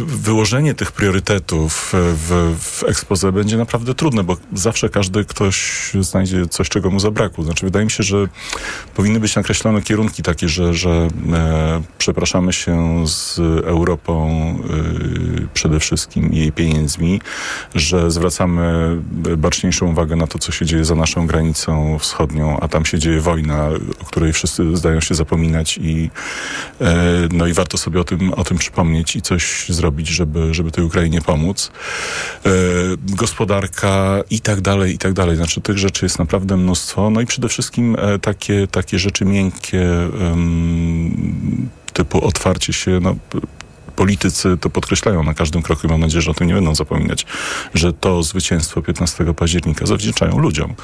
wyłożenie tych priorytetów w, w expose będzie naprawdę trudne, bo zawsze każdy ktoś znajdzie coś, czego mu zabrakło. Znaczy, wydaje mi się, że powinny być nakreślone kierunki takie, że, że e, przepraszamy się z Europą e, przede wszystkim jej pieniędzmi, że zwracamy baczniejszą uwagę na to, co się dzieje za naszą granicą wschodnią, a tam się dzieje wojna, o której wszyscy zdają się zapominać i e, no i warto sobie o tym, o tym przypomnieć i coś zrobić, żeby, żeby tej Ukrainie pomóc. E, gospodarka i tak dalej, i tak dalej. Znaczy tych rzeczy jest naprawdę mnóstwo. No i przede wszystkim e, takie, takie rzeczy miękkie, typu otwarcie się, no, politycy to podkreślają na każdym kroku i mam nadzieję, że o tym nie będą zapominać, że to zwycięstwo 15 października zawdzięczają ludziom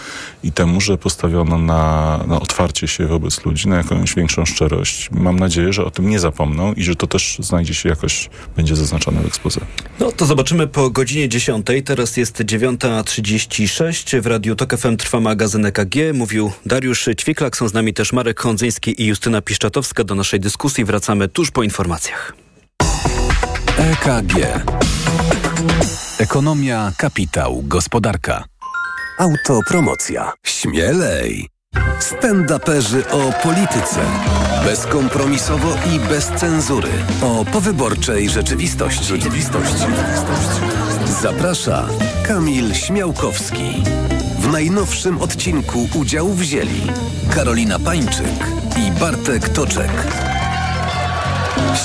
i temu, że postawiono na, na otwarcie się wobec ludzi, na jakąś większą szczerość. Mam nadzieję, że o tym nie zapomną i że to też znajdzie się jakoś, będzie zaznaczone w ekspoze. No to zobaczymy po godzinie 10. Teraz jest 9.36. W Radiu Tok FM trwa magazyn EKG. Mówił Dariusz Ćwiklak. Są z nami też Marek Hondzyński i Justyna Piszczatowska. Do naszej dyskusji wracamy tuż po informacjach. EKG. Ekonomia, kapitał, gospodarka. Autopromocja. Śmielej. Stand-uperzy o polityce. Bezkompromisowo i bez cenzury. O powyborczej rzeczywistości. rzeczywistości. Zaprasza Kamil Śmiałkowski. W najnowszym odcinku udział wzięli Karolina Pańczyk i Bartek Toczek.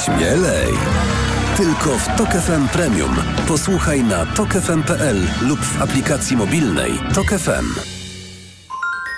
Śmielej! Tylko w Tok FM Premium. Posłuchaj na tokefm.pl lub w aplikacji mobilnej Tok FM.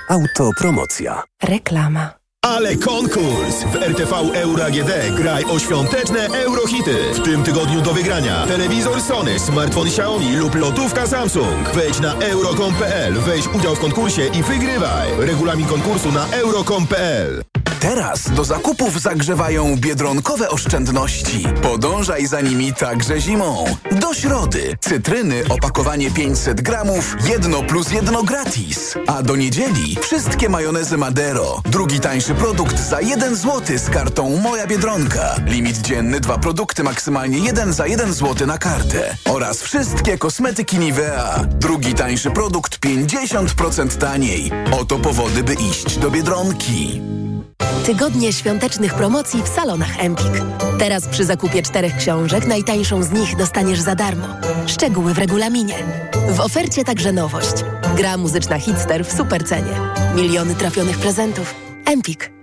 Autopromocja. Reklama. Ale konkurs! W RTV Euro AGD graj o świąteczne eurohity. W tym tygodniu do wygrania telewizor Sony, smartfon Xiaomi lub lotówka Samsung. Wejdź na euro.com.pl, weź udział w konkursie i wygrywaj. Regulamin konkursu na euro.com.pl Teraz do zakupów zagrzewają biedronkowe oszczędności. Podążaj za nimi także zimą. Do środy. Cytryny opakowanie 500 gramów, jedno plus jedno gratis. A do niedzieli wszystkie majonezy Madero. Drugi tańszy produkt za 1 zł z kartą Moja Biedronka. Limit dzienny dwa produkty maksymalnie 1 za 1 zł na kartę. Oraz wszystkie kosmetyki Nivea. Drugi tańszy produkt 50% taniej. Oto powody, by iść do Biedronki. Tygodnie świątecznych promocji w salonach Empik. Teraz przy zakupie czterech książek najtańszą z nich dostaniesz za darmo. Szczegóły w regulaminie. W ofercie także nowość. Gra muzyczna Hitster w supercenie. Miliony trafionych prezentów. Empik.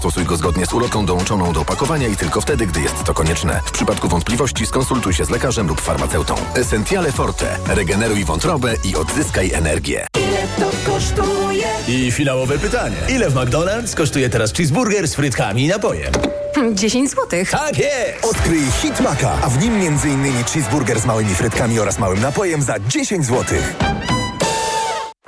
stosuj go zgodnie z ulotką dołączoną do opakowania i tylko wtedy, gdy jest to konieczne. W przypadku wątpliwości skonsultuj się z lekarzem lub farmaceutą. Essentiale Forte. Regeneruj wątrobę i odzyskaj energię. Ile to kosztuje? I finałowe pytanie. Ile w McDonald's kosztuje teraz cheeseburger z frytkami i napojem? 10 złotych. Tak jest! Odkryj Hit Maka, a w nim m.in. cheeseburger z małymi frytkami oraz małym napojem za 10 zł.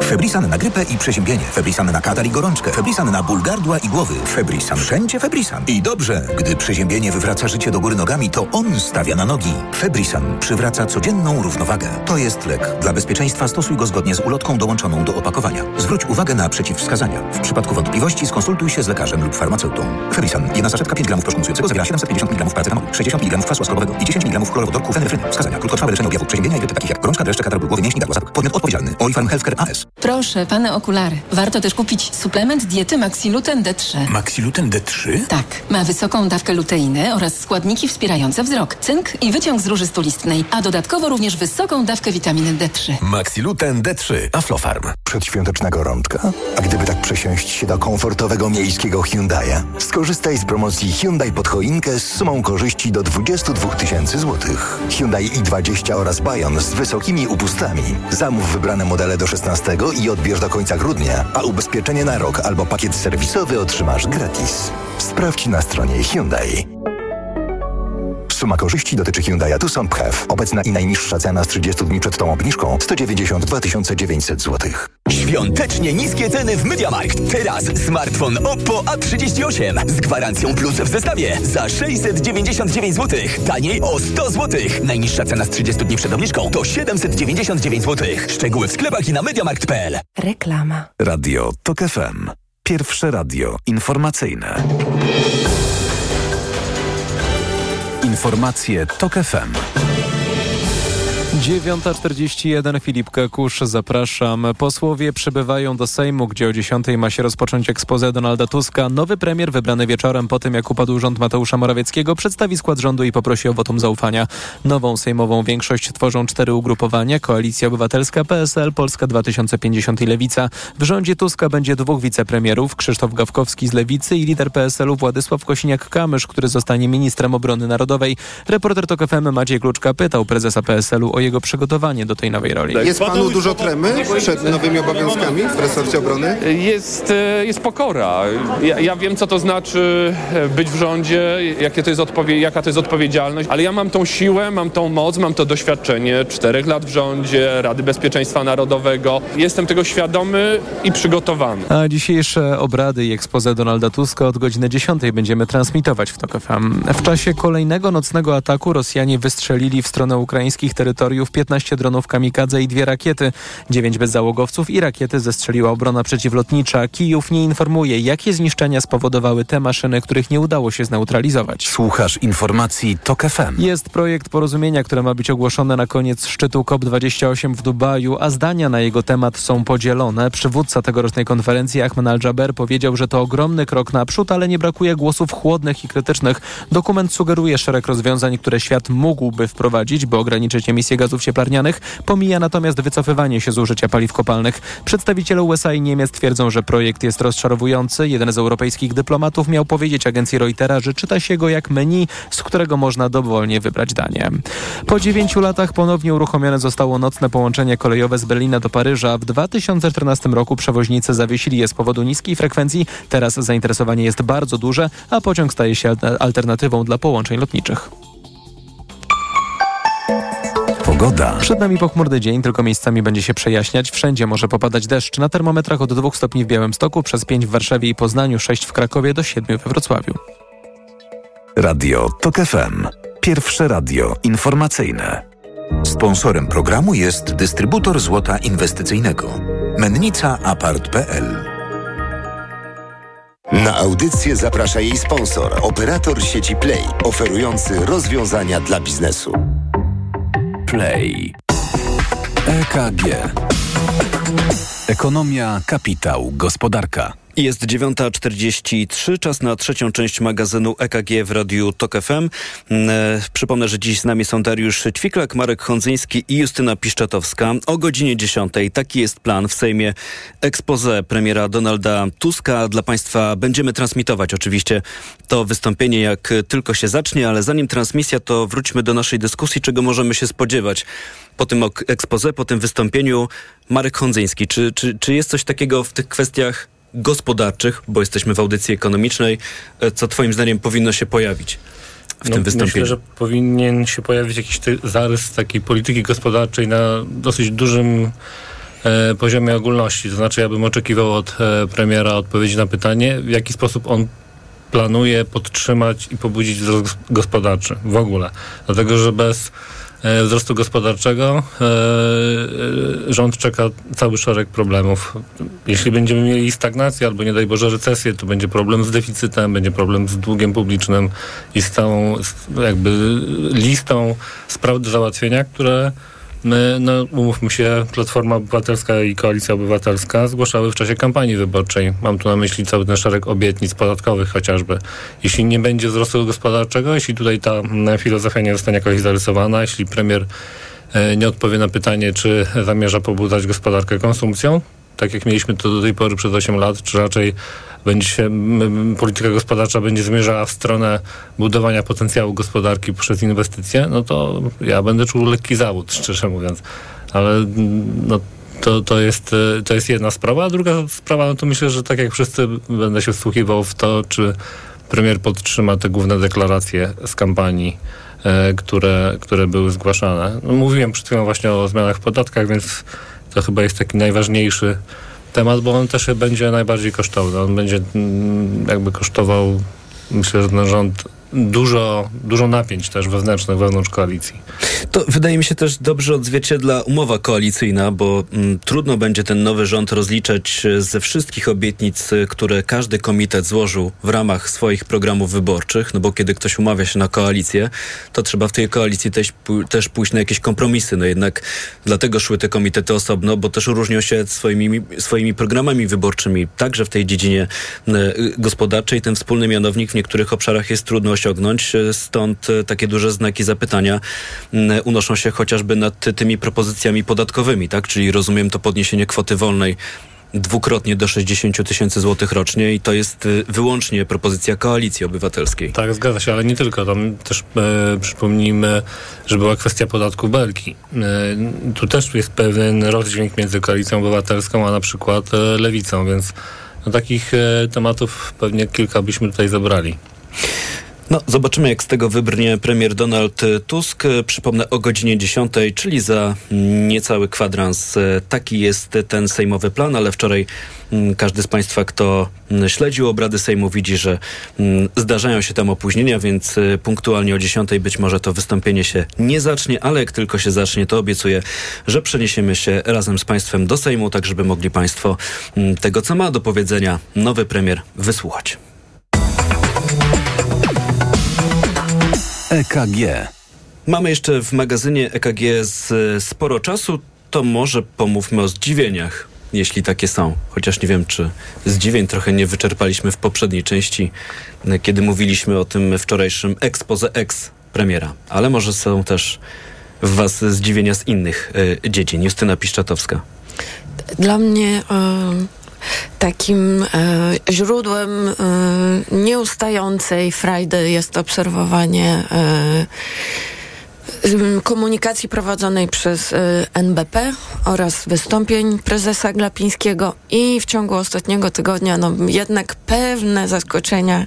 Febrisan na grypę i przeziębienie. Febrisan na katar i gorączkę. Febrisan na ból gardła i głowy. Febrisan. Wszędzie Febrisan. I dobrze, gdy przeziębienie wywraca życie do góry nogami, to on stawia na nogi. Febrisan przywraca codzienną równowagę. To jest lek. Dla bezpieczeństwa stosuj go zgodnie z ulotką dołączoną do opakowania. Zwróć uwagę na przeciwwskazania. W przypadku wątpliwości skonsultuj się z lekarzem lub farmaceutą. Febrisan. Jedna saszetka 5 gramów proszku zawiera 750 mg paracetamolu, 60 mg kwasu ascorbowego i 10 mg chlorowodorku fenefryny. Wskazania. Krótkotrwałe leczenie objawów przeziębienia i takich jak gorączka, dreszcze, katar głowy, mięśni, gardła. Podmiot odpowiedzialny. Healthcare AS. Proszę, pane okulary. Warto też kupić suplement diety Maxiluten D3. Maxiluten D3? Tak, ma wysoką dawkę luteiny oraz składniki wspierające wzrok, cynk i wyciąg z róży stulistnej, a dodatkowo również wysoką dawkę witaminy D3. Maxiluten D3. Aflofarm. Przedświąteczna gorączka? A gdyby tak przesiąść się do komfortowego miejskiego Hyundai'a? Skorzystaj z promocji Hyundai pod choinkę z sumą korzyści do 22 tysięcy złotych. Hyundai i20 oraz Bayon z wysokimi upustami. Zamów wybrane modele do 16 i odbierz do końca grudnia, a ubezpieczenie na rok albo pakiet serwisowy otrzymasz gratis. Sprawdź na stronie Hyundai. Suma korzyści dotyczy Hyundai Tucson PHEV. Obecna i najniższa cena z 30 dni przed tą obniżką 192 900 zł. Świątecznie niskie ceny w MediaMarkt. Teraz smartfon Oppo A38 z gwarancją plus w zestawie za 699 zł. Taniej o 100 zł. Najniższa cena z 30 dni przed obniżką to 799 zł. Szczegóły w sklepach i na MediaMarkt.pl. Reklama. Radio TOK FM. Pierwsze radio informacyjne. Informacje TOK FM. 9.41 Filip Kakusz, zapraszam. Posłowie przybywają do Sejmu, gdzie o 10 ma się rozpocząć ekspozę Donalda Tuska. Nowy premier wybrany wieczorem po tym, jak upadł rząd Mateusza Morawieckiego, przedstawi skład rządu i poprosi o wotum zaufania. Nową sejmową większość tworzą cztery ugrupowania. Koalicja Obywatelska, PSL, Polska 2050 i Lewica. W rządzie Tuska będzie dwóch wicepremierów, Krzysztof Gawkowski z Lewicy i lider PSL-u Władysław Kosiniak-Kamysz, który zostanie ministrem obrony narodowej. Reporter TOK FM Maciej Kluczka pytał prezesa PSL-u o jego przygotowanie do tej nowej roli. Jest panu dużo tremy przed nowymi obowiązkami w resorcie obrony? Jest, e, jest pokora. Ja, ja wiem, co to znaczy e, być w rządzie, jakie to jest odpowie- jaka to jest odpowiedzialność, ale ja mam tą siłę, mam tą moc, mam to doświadczenie czterech lat w rządzie, Rady Bezpieczeństwa Narodowego. Jestem tego świadomy i przygotowany. A dzisiejsze obrady i expose Donalda Tuska od godziny 10 będziemy transmitować w TOK FM. W czasie kolejnego nocnego ataku Rosjanie wystrzelili w stronę ukraińskich terytoriów 15 dronów kamikadze i dwie rakiety. Dziewięć bezzałogowców i rakiety zestrzeliła obrona przeciwlotnicza. Kijów nie informuje, jakie zniszczenia spowodowały te maszyny, których nie udało się zneutralizować. Słuchasz informacji TOK FM. Jest projekt porozumienia, które ma być ogłoszone na koniec szczytu COP28 w Dubaju, a zdania na jego temat są podzielone. Przywódca tegorocznej konferencji Ahmed Al-Jaber powiedział, że to ogromny krok naprzód, ale nie brakuje głosów chłodnych i krytycznych. Dokument sugeruje szereg rozwiązań, które świat mógłby wprowadzić, by ograniczyć emisję gazów cieplarnianych, pomija natomiast wycofywanie się z użycia paliw kopalnych. Przedstawiciele USA i Niemiec twierdzą, że projekt jest rozczarowujący. Jeden z europejskich dyplomatów miał powiedzieć agencji Reutera, że czyta się go jak menu, z którego można dowolnie wybrać danie. Po dziewięciu latach ponownie uruchomione zostało nocne połączenie kolejowe z Berlina do Paryża. W 2014 roku przewoźnicy zawiesili je z powodu niskiej frekwencji. Teraz zainteresowanie jest bardzo duże, a pociąg staje się alternatywą dla połączeń lotniczych. Pogoda. Przed nami pochmurny dzień, tylko miejscami będzie się przejaśniać. Wszędzie może popadać deszcz. Na termometrach od 2 stopni w Białymstoku, przez 5 w Warszawie i Poznaniu, 6 w Krakowie do 7 we Wrocławiu. Radio TOK FM. Pierwsze radio informacyjne. Sponsorem programu jest dystrybutor złota inwestycyjnego. Mennica Apart.pl Na audycję zaprasza jej sponsor, operator sieci Play, oferujący rozwiązania dla biznesu. Play. EKG. Ekonomia, kapitał, gospodarka. Jest 9.43, czas na trzecią część magazynu EKG w Radiu TOK FM. Mm, e, przypomnę, że dziś z nami są Dariusz Ćwiklak, Marek Hondzyński i Justyna Piszczatowska. O godzinie 10 taki jest plan w Sejmie expose premiera Donalda Tuska. Dla Państwa będziemy transmitować oczywiście to wystąpienie jak tylko się zacznie, ale zanim transmisja to wróćmy do naszej dyskusji, czego możemy się spodziewać po tym expose, po tym wystąpieniu. Marek Hondzyński, czy, czy, czy jest coś takiego w tych kwestiach gospodarczych, bo jesteśmy w audycji ekonomicznej, e, co Twoim zdaniem powinno się pojawić? w no, tym wystąpieniu? Myślę, że powinien się pojawić jakiś zarys takiej polityki gospodarczej na dosyć dużym e, poziomie ogólności. To znaczy, ja bym oczekiwał od e, premiera odpowiedzi na pytanie, w jaki sposób on planuje podtrzymać i pobudzić wzrost gospodarczy w ogóle. Dlatego, że bez wzrostu gospodarczego e, e, rząd czeka cały szereg problemów. Jeśli będziemy mieli stagnację albo nie daj Boże recesję, to będzie problem z deficytem, będzie problem z długiem publicznym i z całą jakby listą spraw do załatwienia, które My, no umówmy się, Platforma Obywatelska i Koalicja Obywatelska zgłaszały w czasie kampanii wyborczej. Mam tu na myśli cały ten szereg obietnic podatkowych chociażby. Jeśli nie będzie wzrostu gospodarczego, jeśli tutaj ta filozofia nie zostanie jakoś zarysowana, jeśli premier e, nie odpowie na pytanie, czy zamierza pobudzać gospodarkę konsumpcją, tak jak mieliśmy to do tej pory przez 8 lat, czy raczej będzie się, polityka gospodarcza będzie zmierzała w stronę budowania potencjału gospodarki przez inwestycje, no to ja będę czuł lekki zawód, szczerze mówiąc. Ale no, to, to, jest, to jest jedna sprawa. A druga sprawa, no to myślę, że tak jak wszyscy będę się wsłuchiwał w to, czy premier podtrzyma te główne deklaracje z kampanii, e, które, które były zgłaszane. No, mówiłem przed chwilą właśnie o zmianach w podatkach, więc to chyba jest taki najważniejszy temat, bo on też będzie najbardziej kosztowny. On będzie mm, jakby kosztował, myślę, że ten rząd dużo, dużo napięć też wewnętrznych wewnątrz koalicji. To wydaje mi się też dobrze odzwierciedla umowa koalicyjna, bo mm, trudno będzie ten nowy rząd rozliczać e, ze wszystkich obietnic, e, które każdy komitet złożył w ramach swoich programów wyborczych, no bo kiedy ktoś umawia się na koalicję, to trzeba w tej koalicji też, też pójść na jakieś kompromisy. No jednak dlatego szły te komitety osobno, bo też różnią się swoimi, swoimi programami wyborczymi, także w tej dziedzinie e, gospodarczej. Ten wspólny mianownik w niektórych obszarach jest trudno osiągnąć. Stąd e, takie duże znaki zapytania unoszą się chociażby nad tymi propozycjami podatkowymi, tak? Czyli rozumiem to podniesienie kwoty wolnej dwukrotnie do 60 tysięcy złotych rocznie i to jest wyłącznie propozycja koalicji obywatelskiej. Tak, zgadza się, ale nie tylko. Tam też e, przypomnijmy, że była kwestia podatku belki. E, tu też jest pewien rozdźwięk między koalicją obywatelską, a na przykład e, lewicą, więc no, takich e, tematów pewnie kilka byśmy tutaj zabrali. No, zobaczymy, jak z tego wybrnie premier Donald Tusk. Przypomnę o godzinie 10, czyli za niecały kwadrans. Taki jest ten sejmowy plan, ale wczoraj mm, każdy z Państwa, kto mm, śledził obrady Sejmu, widzi, że mm, zdarzają się tam opóźnienia, więc y, punktualnie o 10 być może to wystąpienie się nie zacznie, ale jak tylko się zacznie, to obiecuję, że przeniesiemy się razem z Państwem do Sejmu, tak żeby mogli Państwo tego, co ma do powiedzenia nowy premier, wysłuchać. EKG. Mamy jeszcze w magazynie EKG z, sporo czasu, to może pomówmy o zdziwieniach, jeśli takie są. Chociaż nie wiem, czy zdziwień trochę nie wyczerpaliśmy w poprzedniej części, kiedy mówiliśmy o tym wczorajszym expose ex premiera. Ale może są też w was zdziwienia z innych y, dziedzin? Justyna Piszczatowska. Dla mnie y, takim y, źródłem y, nieustającej frajdy jest obserwowanie komunikacji prowadzonej przez NBP oraz wystąpień prezesa Glapińskiego i w ciągu ostatniego tygodnia no, jednak pewne zaskoczenia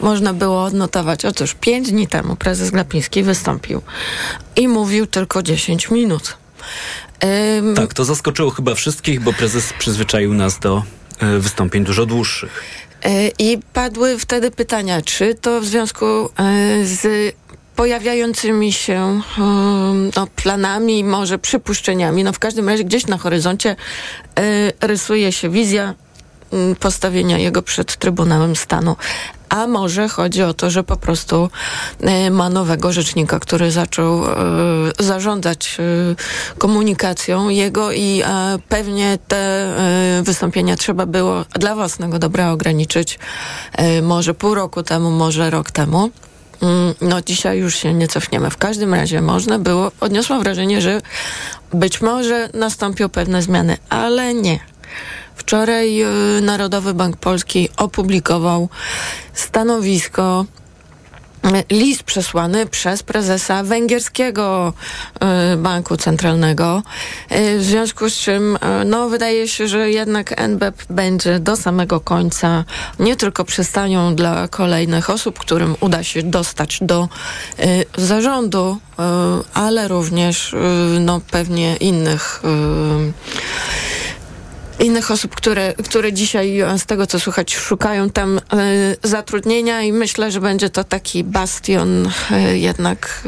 można było odnotować. Otóż pięć dni temu prezes Glapiński wystąpił i mówił tylko 10 minut. Ym... Tak, to zaskoczyło chyba wszystkich, bo prezes przyzwyczaił nas do y, wystąpień dużo dłuższych. Y, I padły wtedy pytania, czy to w związku y, z pojawiającymi się no, planami, może przypuszczeniami. No w każdym razie gdzieś na horyzoncie rysuje się wizja postawienia jego przed Trybunałem Stanu a może chodzi o to, że po prostu e, ma nowego rzecznika, który zaczął e, zarządzać e, komunikacją jego i pewnie te wystąpienia trzeba było dla własnego dobra ograniczyć może pół roku temu, może rok temu. Mm, no dzisiaj już się nie cofniemy. W każdym razie można było, odniosłam wrażenie, że być może nastąpią pewne zmiany, ale nie. Wczoraj y, Narodowy Bank Polski opublikował stanowisko y, list przesłany przez prezesa węgierskiego y, banku centralnego, w związku z czym no, wydaje się, że jednak NBP będzie do samego końca nie tylko przystanią dla kolejnych osób, którym uda się dostać do zarządu, ale również no, pewnie innych innych osób, które, które dzisiaj e, z tego co słychać szukają tam y, zatrudnienia i myślę, że będzie to taki bastion y, jednak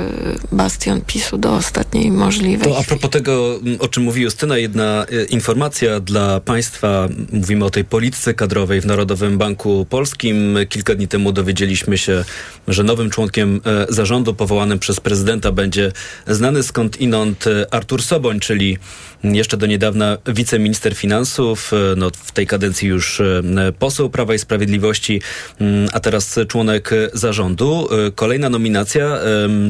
bastion PiSu do ostatniej możliwej. To a propos tego, o czym mówi Justyna, jedna informacja dla Państwa. Mówimy o tej polityce kadrowej w Narodowym Banku Polskim. Kilka dni temu dowiedzieliśmy się, że nowym członkiem zarządu powołanym przez prezydenta będzie znany skąd inąd Artur Soboń, czyli jeszcze do niedawna wiceminister finansów, e, no w tej kadencji już e, poseł Prawa i Sprawiedliwości, mm, a teraz członek zarządu. E, kolejna nominacja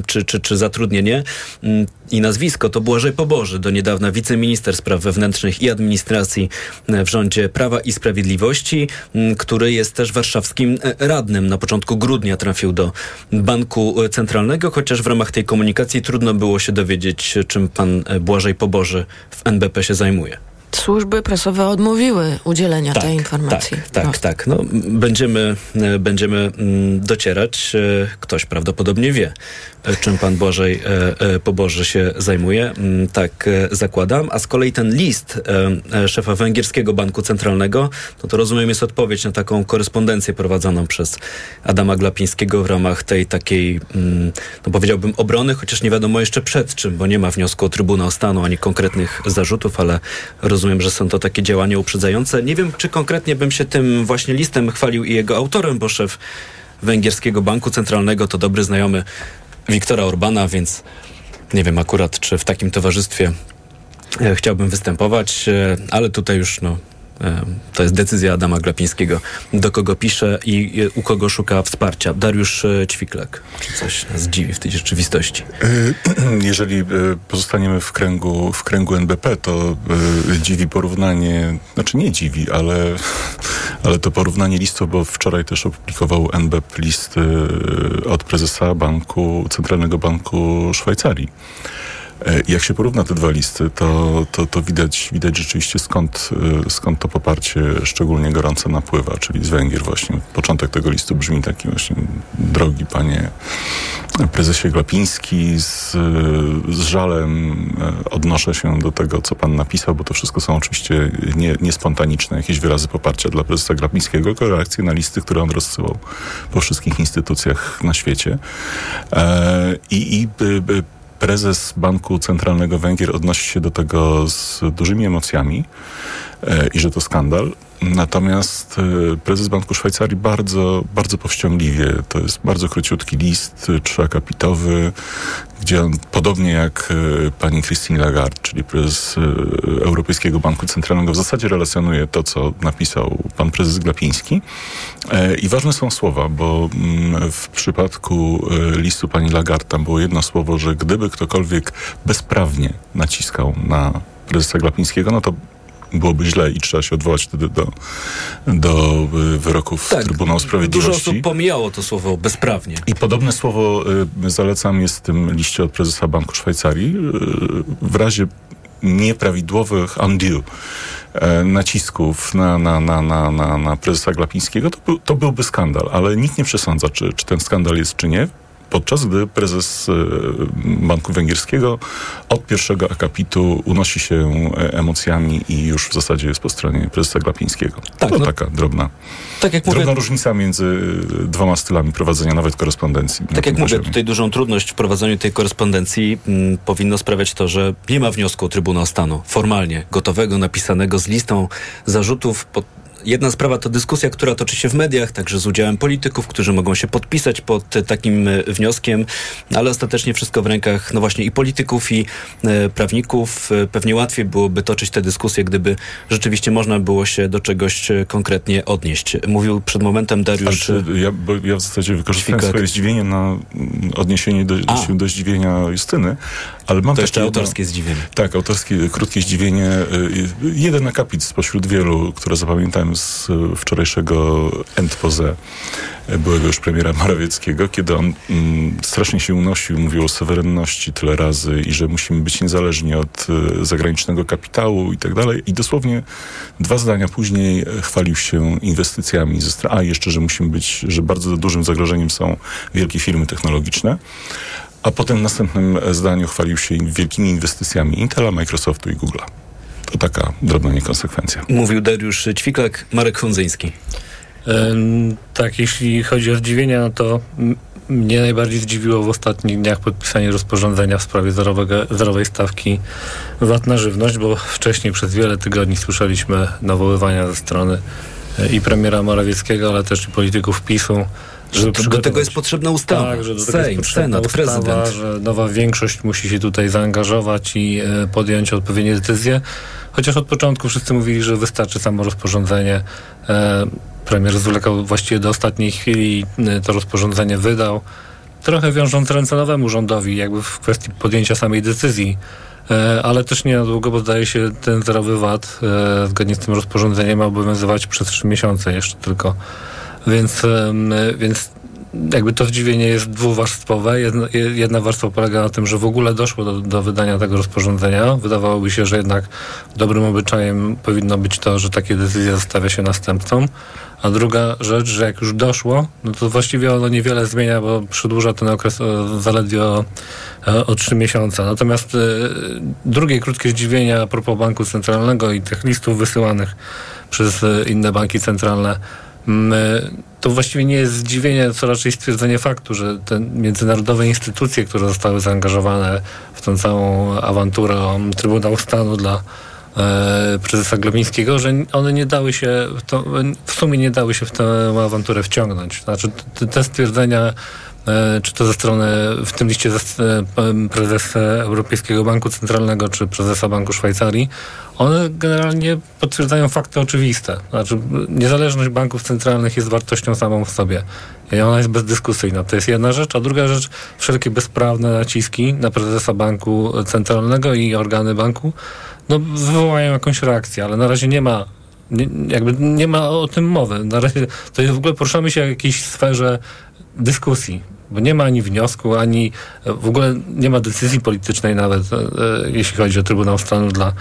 czy, czy, czy zatrudnienie mm, i nazwisko to Błażej Poboży, do niedawna wiceminister spraw wewnętrznych i administracji w rządzie Prawa i Sprawiedliwości, mm, który jest też warszawskim radnym. Na początku grudnia trafił do Banku Centralnego, chociaż w ramach tej komunikacji trudno było się dowiedzieć, czym pan Błażej Poboży w NBP się zajmuje służby prasowe odmówiły udzielenia tak, tej informacji. Tak, tak, tak. No, będziemy, będziemy mm, docierać. E, ktoś prawdopodobnie wie, czym pan Błażej Poboży się zajmuje. Mm, tak zakładam. A z kolei ten list szefa Węgierskiego Banku Centralnego, no to rozumiem jest odpowiedź na taką korespondencję prowadzoną przez Adama Glapińskiego w ramach tej takiej, mm, no powiedziałbym, obrony, chociaż nie wiadomo jeszcze przed czym, bo nie ma wniosku o Trybunał Stanu ani konkretnych zarzutów, ale rozumiem, że są to takie działania uprzedzające. Nie wiem, czy konkretnie bym się tym właśnie listem chwalił i jego autorem, bo szef Węgierskiego Banku Centralnego to dobry znajomy Wiktora Orbana, więc nie wiem akurat, czy w takim towarzystwie e, chciałbym występować, e, ale tutaj już no, to jest decyzja Adama Glapińskiego, do kogo pisze i u kogo szuka wsparcia. Dariusz e, Ćwiklak. Czy coś nas dziwi w tej rzeczywistości? E, jeżeli e, pozostaniemy w kręgu, w kręgu NBP, to dziwi porównanie, znaczy nie dziwi, ale, ale to porównanie listów, bo wczoraj też opublikował NBP list od prezesa banku, Centralnego Banku Szwajcarii. E, jak się porówna te dwa listy, to, to, to widać, widać rzeczywiście skąd, e, skąd to poparcie szczególnie gorące napływa, czyli z Węgier właśnie. Początek tego listu brzmi taki właśnie, drogi panie prezesie Glapiński, z, z żalem e, odnoszę się do tego, co pan napisał, bo to wszystko są oczywiście nie, niespontaniczne jakieś wyrazy poparcia dla prezesa Glapińskiego, tylko reakcje na listy, które on rozsyłał po wszystkich instytucjach na świecie. I, i prezes Banku Centralnego Węgier odnosi się do tego z dużymi emocjami e, i że to skandal. Natomiast e, prezes Banku Szwajcarii bardzo, bardzo powściągliwie, to jest bardzo króciutki list, trzyakapitowy, gdzie on, podobnie jak e, pani Christine Lagarde, czyli prezes Europejskiego Banku Centralnego, w zasadzie relacjonuje to, co napisał pan prezes Glapiński. E, I ważne są słowa, bo mm, w przypadku listu pani Lagarde tam było jedno słowo, że gdyby ktokolwiek bezprawnie naciskał na prezesa Glapińskiego, no to byłoby źle i trzeba się odwołać wtedy do, do y, wyroków tak, Trybunału Sprawiedliwości. Dużo osób pomijało to słowo bezprawnie. I podobne słowo y, zalecam jest w tym liście od prezesa Banku Szwajcarii. Y, w razie nieprawidłowych undue nacisków na, na, na, na, na, na prezesa Glapińskiego, to, był, to byłby skandal, ale nikt nie przesądza, czy, czy ten skandal jest, czy nie podczas gdy prezes e, Banku Węgierskiego od pierwszego akapitu unosi się e, emocjami i już w zasadzie jest po stronie prezesa Glapińskiego. Tak, to no, taka drobna, tak jak drobna mówię, różnica między dwoma stylami prowadzenia nawet korespondencji. Tak jak mówię, tutaj dużą trudność w prowadzeniu tej korespondencji m, mm, powinno sprawiać to, że nie ma wniosku o Trybunał Stanu formalnie gotowego, napisanego z listą zarzutów pod Jedna sprawa to dyskusja, która toczy się w mediach, także z udziałem polityków, którzy mogą się podpisać pod takim e, wnioskiem, ale ostatecznie wszystko w rękach, no właśnie, i polityków, i e, prawników. E, pewnie łatwiej byłoby toczyć te dyskusje, gdyby rzeczywiście można było się do czegoś konkretnie odnieść. Mówił przed momentem Dariusz... Ja, ja, w zasadzie wykorzystałem swoje zdziwienie na odniesienie do, do, do zdziwienia Justyny, ale mam to jeszcze autorskie jedno, zdziwienie. Tak, autorskie, krótkie zdziwienie. Jeden akapit spośród wielu, które zapamiętałem z wczorajszego Endpoze byłego już premiera Morawieckiego, kiedy on mm, strasznie się unosił, mówił o suwerenności tyle razy i że musimy być niezależni od y, zagranicznego kapitału i tak dalej. I dosłownie dwa zdania później chwalił się inwestycjami. Ze, a jeszcze, że musimy być, że bardzo dużym zagrożeniem są wielkie firmy technologiczne. A potem w następnym zdaniu chwalił się wielkimi inwestycjami Intela, Microsoftu i Google'a. To taka drobna niekonsekwencja. Mówił Dariusz Ćwiklak, Marek Hondzyński. Tak, jeśli chodzi o zdziwienia, no to mnie najbardziej zdziwiło w ostatnich dniach podpisanie rozporządzenia w sprawie zerowego, zerowej stawki VAT na żywność, bo wcześniej przez wiele tygodni słyszeliśmy nawoływania ze strony e, i premiera Morawieckiego, ale też i polityków PiSu, że do, do tego jest potrzebna ustawa. Tak, że do tego Sejm, jest Senat, ustawa, prezydent. Że nowa większość musi się tutaj zaangażować i e, podjąć odpowiednie decyzje. Chociaż od początku wszyscy mówili, że wystarczy samo rozporządzenie. E, premier zwlekał właściwie do ostatniej chwili e, to rozporządzenie wydał. Trochę wiążąc ręce nowemu rządowi, jakby w kwestii podjęcia samej decyzji. E, ale też nie na długo, bo zdaje się ten zerowy VAT e, zgodnie z tym rozporządzeniem ma obowiązywać przez trzy miesiące jeszcze tylko. Więc, więc jakby to zdziwienie jest dwuwarstwowe. Jedna, jedna warstwa polega na tym, że w ogóle doszło do, do, wydania tego rozporządzenia. Wydawałoby się, że jednak dobrym obyczajem powinno być to, że takie decyzje zostawia się następcom. A druga rzecz, że jak już doszło, no to właściwie ono niewiele zmienia, bo przedłuża ten okres o, zaledwie o, o 3 miesiące. Natomiast y, drugie krótkie zdziwienie a propos Banku Centralnego i tych listów wysyłanych przez inne banki centralne to właściwie nie jest zdziwienie, co raczej stwierdzenie faktu, że te międzynarodowe instytucje, które zostały zaangażowane w tę całą awanturę o Trybunał Stanu dla e, prezesa Glapińskiego, że one nie dały się, to, w sumie nie dały się w tę awanturę wciągnąć. Znaczy te, te stwierdzenia E, czy to ze strony, w tym liście e, prezesa Europejskiego Banku Centralnego, czy prezesa Banku Szwajcarii, one generalnie potwierdzają fakty oczywiste. Znaczy, niezależność banków centralnych jest wartością samą w sobie. I ona jest bezdyskusyjna. To jest jedna rzecz. A druga rzecz, wszelkie bezprawne naciski na prezesa banku centralnego i organy banku, no, wywołają jakąś reakcję, ale na razie nie ma nie, jakby nie ma o tym mowy. Na razie to jest w ogóle poruszamy się w jakiejś sferze dyskusji bo nie ma ani wniosku, ani w ogóle nie ma decyzji politycznej nawet, e, e jeśli chodzi o Trybunał Stanu dla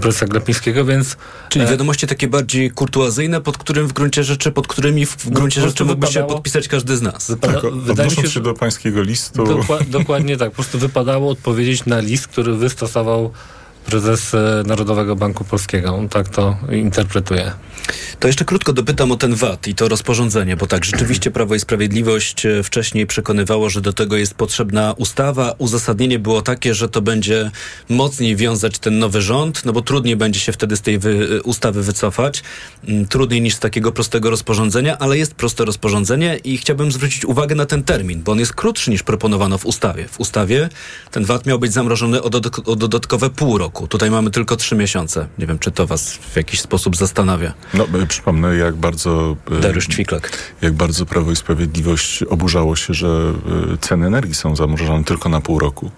prezesa Glapińskiego, więc... Czyli e, wiadomości takie bardziej kurtuazyjne, pod którym w gruncie rzeczy, pod którymi w gruncie no, rzeczy mógłby się podpisać każdy z nas. Wypada, tak, wydaje mi się, się do pańskiego listu. Dokła, dokładnie tak, po prostu wypadało odpowiedzieć na list, który wystosował prezes e, Narodowego Banku Polskiego. Tak to interpretuje. To jeszcze krótko dopytam o ten VAT i to rozporządzenie, bo tak, rzeczywiście Prawo i Sprawiedliwość e, wcześniej przekonywało, że do tego jest potrzebna ustawa. Uzasadnienie było takie, że to będzie mocniej wiązać ten nowy rząd, no bo trudniej będzie się wtedy z tej wy e, ustawy wycofać. Mm, trudniej niż z takiego prostego rozporządzenia, ale jest proste rozporządzenie i chciałbym zwrócić uwagę na ten termin, bo on jest krótszy niż proponowano w ustawie. W ustawie ten VAT miał być zamrożony o, dodatk o dodatkowe pół roku. Tutaj mamy tylko trzy miesiące. Nie wiem, czy to was w jakiś sposób zastanawia. No, przypomnę, jak bardzo... Dariusz Ćwiklak. Jak bardzo Prawo i Sprawiedliwość oburzało się, że ceny energii są zamrożone tylko na pół roku.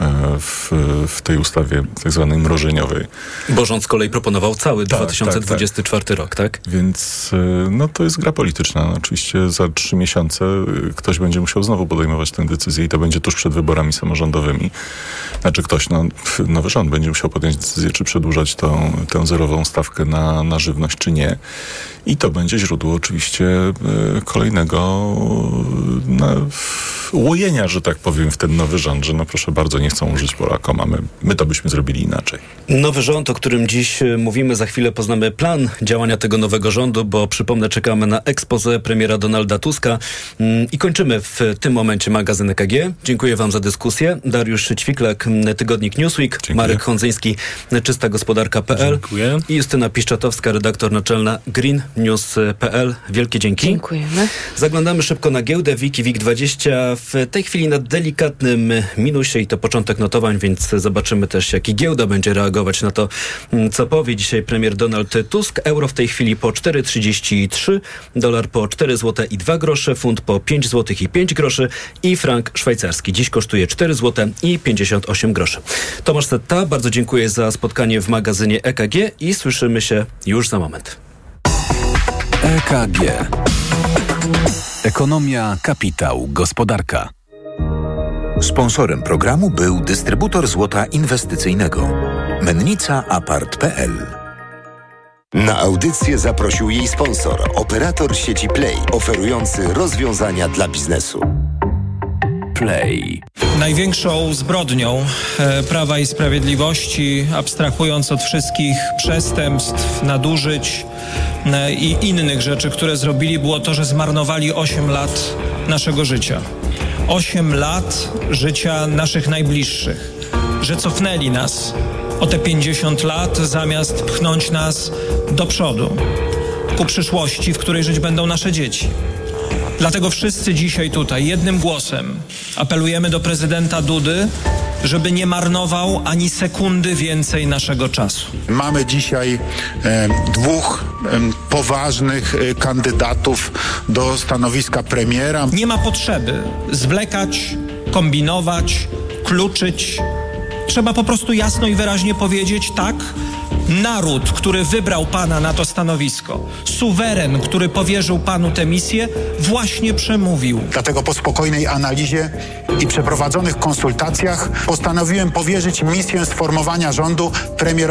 E, w, w tej ustawie tak zwanej mrożeniowej. Bo rząd z kolei proponował cały tak, 2024 tak, tak. rok, tak? Więc e, no, to jest gra polityczna. Oczywiście za trzy miesiące e, ktoś będzie musiał znowu podejmować tę decyzję i to będzie tuż przed wyborami samorządowymi. Znaczy ktoś, no, nowy rząd będzie musiał podjąć decyzję, czy przedłużać tą, tę zerową stawkę na, na żywność, czy nie. I to będzie źródło oczywiście kolejnego łojenia, że tak powiem, w ten nowy rząd, że no proszę bardzo, nie chcą użyć Polakom, a my, my to byśmy zrobili inaczej. Nowy rząd, o którym dziś e, mówimy, za chwilę poznamy plan działania tego nowego rządu, bo przypomnę, czekamy na expose premiera Donalda Tuska mm, i kończymy w tym momencie magazyn EKG. Dziękuję wam za dyskusję. Dariusz Ćwiklak, Tygodnik Newsweek, Dziękuję. Marek Hondzyński, Czysta Gospodarka.pl i Justyna Piszczatowska, redaktor naczelna Green News.pl. Wielkie dzięki. Dziękujemy. Zaglądamy szybko na giełdę Wiki WIG 20 w tej chwili na delikatnym minusie i to początek notowań, więc zobaczymy też, jak i giełda będzie reagować na to, mm, co powie dzisiaj premier Donald Tusk. Euro w tej chwili po 4,33, dolar po 4 zł i 2 grosze, funt po 5 zł i 5 groszy i frank szwajcarski dziś kosztuje 4 zł i 58 groszy. Tomasz Setta, bardzo dziękuję za spotkanie w magazynie EKG i słyszymy się już za moment. EKG. Ekonomia, kapitał, gospodarka. Sponsorem programu był dystrybutor złota inwestycyjnego. Mennica Apart.pl na audycję zaprosił jej sponsor, operator sieci Play, oferujący rozwiązania dla biznesu. Play. Największą zbrodnią e, Prawa i Sprawiedliwości, abstrahując od wszystkich przestępstw, nadużyć e, i innych rzeczy, które zrobili, było to, że zmarnowali 8 lat naszego życia. 8 lat życia naszych najbliższych, że cofnęli nas o te 50 lat, zamiast pchnąć nas do przodu, ku przyszłości, w której żyć będą nasze dzieci. Dlatego wszyscy dzisiaj tutaj jednym głosem apelujemy do prezydenta Dudy, żeby nie marnował ani sekundy więcej naszego czasu. Mamy dzisiaj e, dwóch e, poważnych e, kandydatów do stanowiska premiera. Nie ma potrzeby zwlekać, kombinować, kluczyć. Trzeba po prostu jasno i wyraźnie powiedzieć tak Naród, który wybrał Pana na to stanowisko, suweren, który powierzył Panu tę misję, właśnie przemówił. Dlatego po spokojnej analizie i przeprowadzonych konsultacjach postanowiłem powierzyć misję sformowania rządu premierowi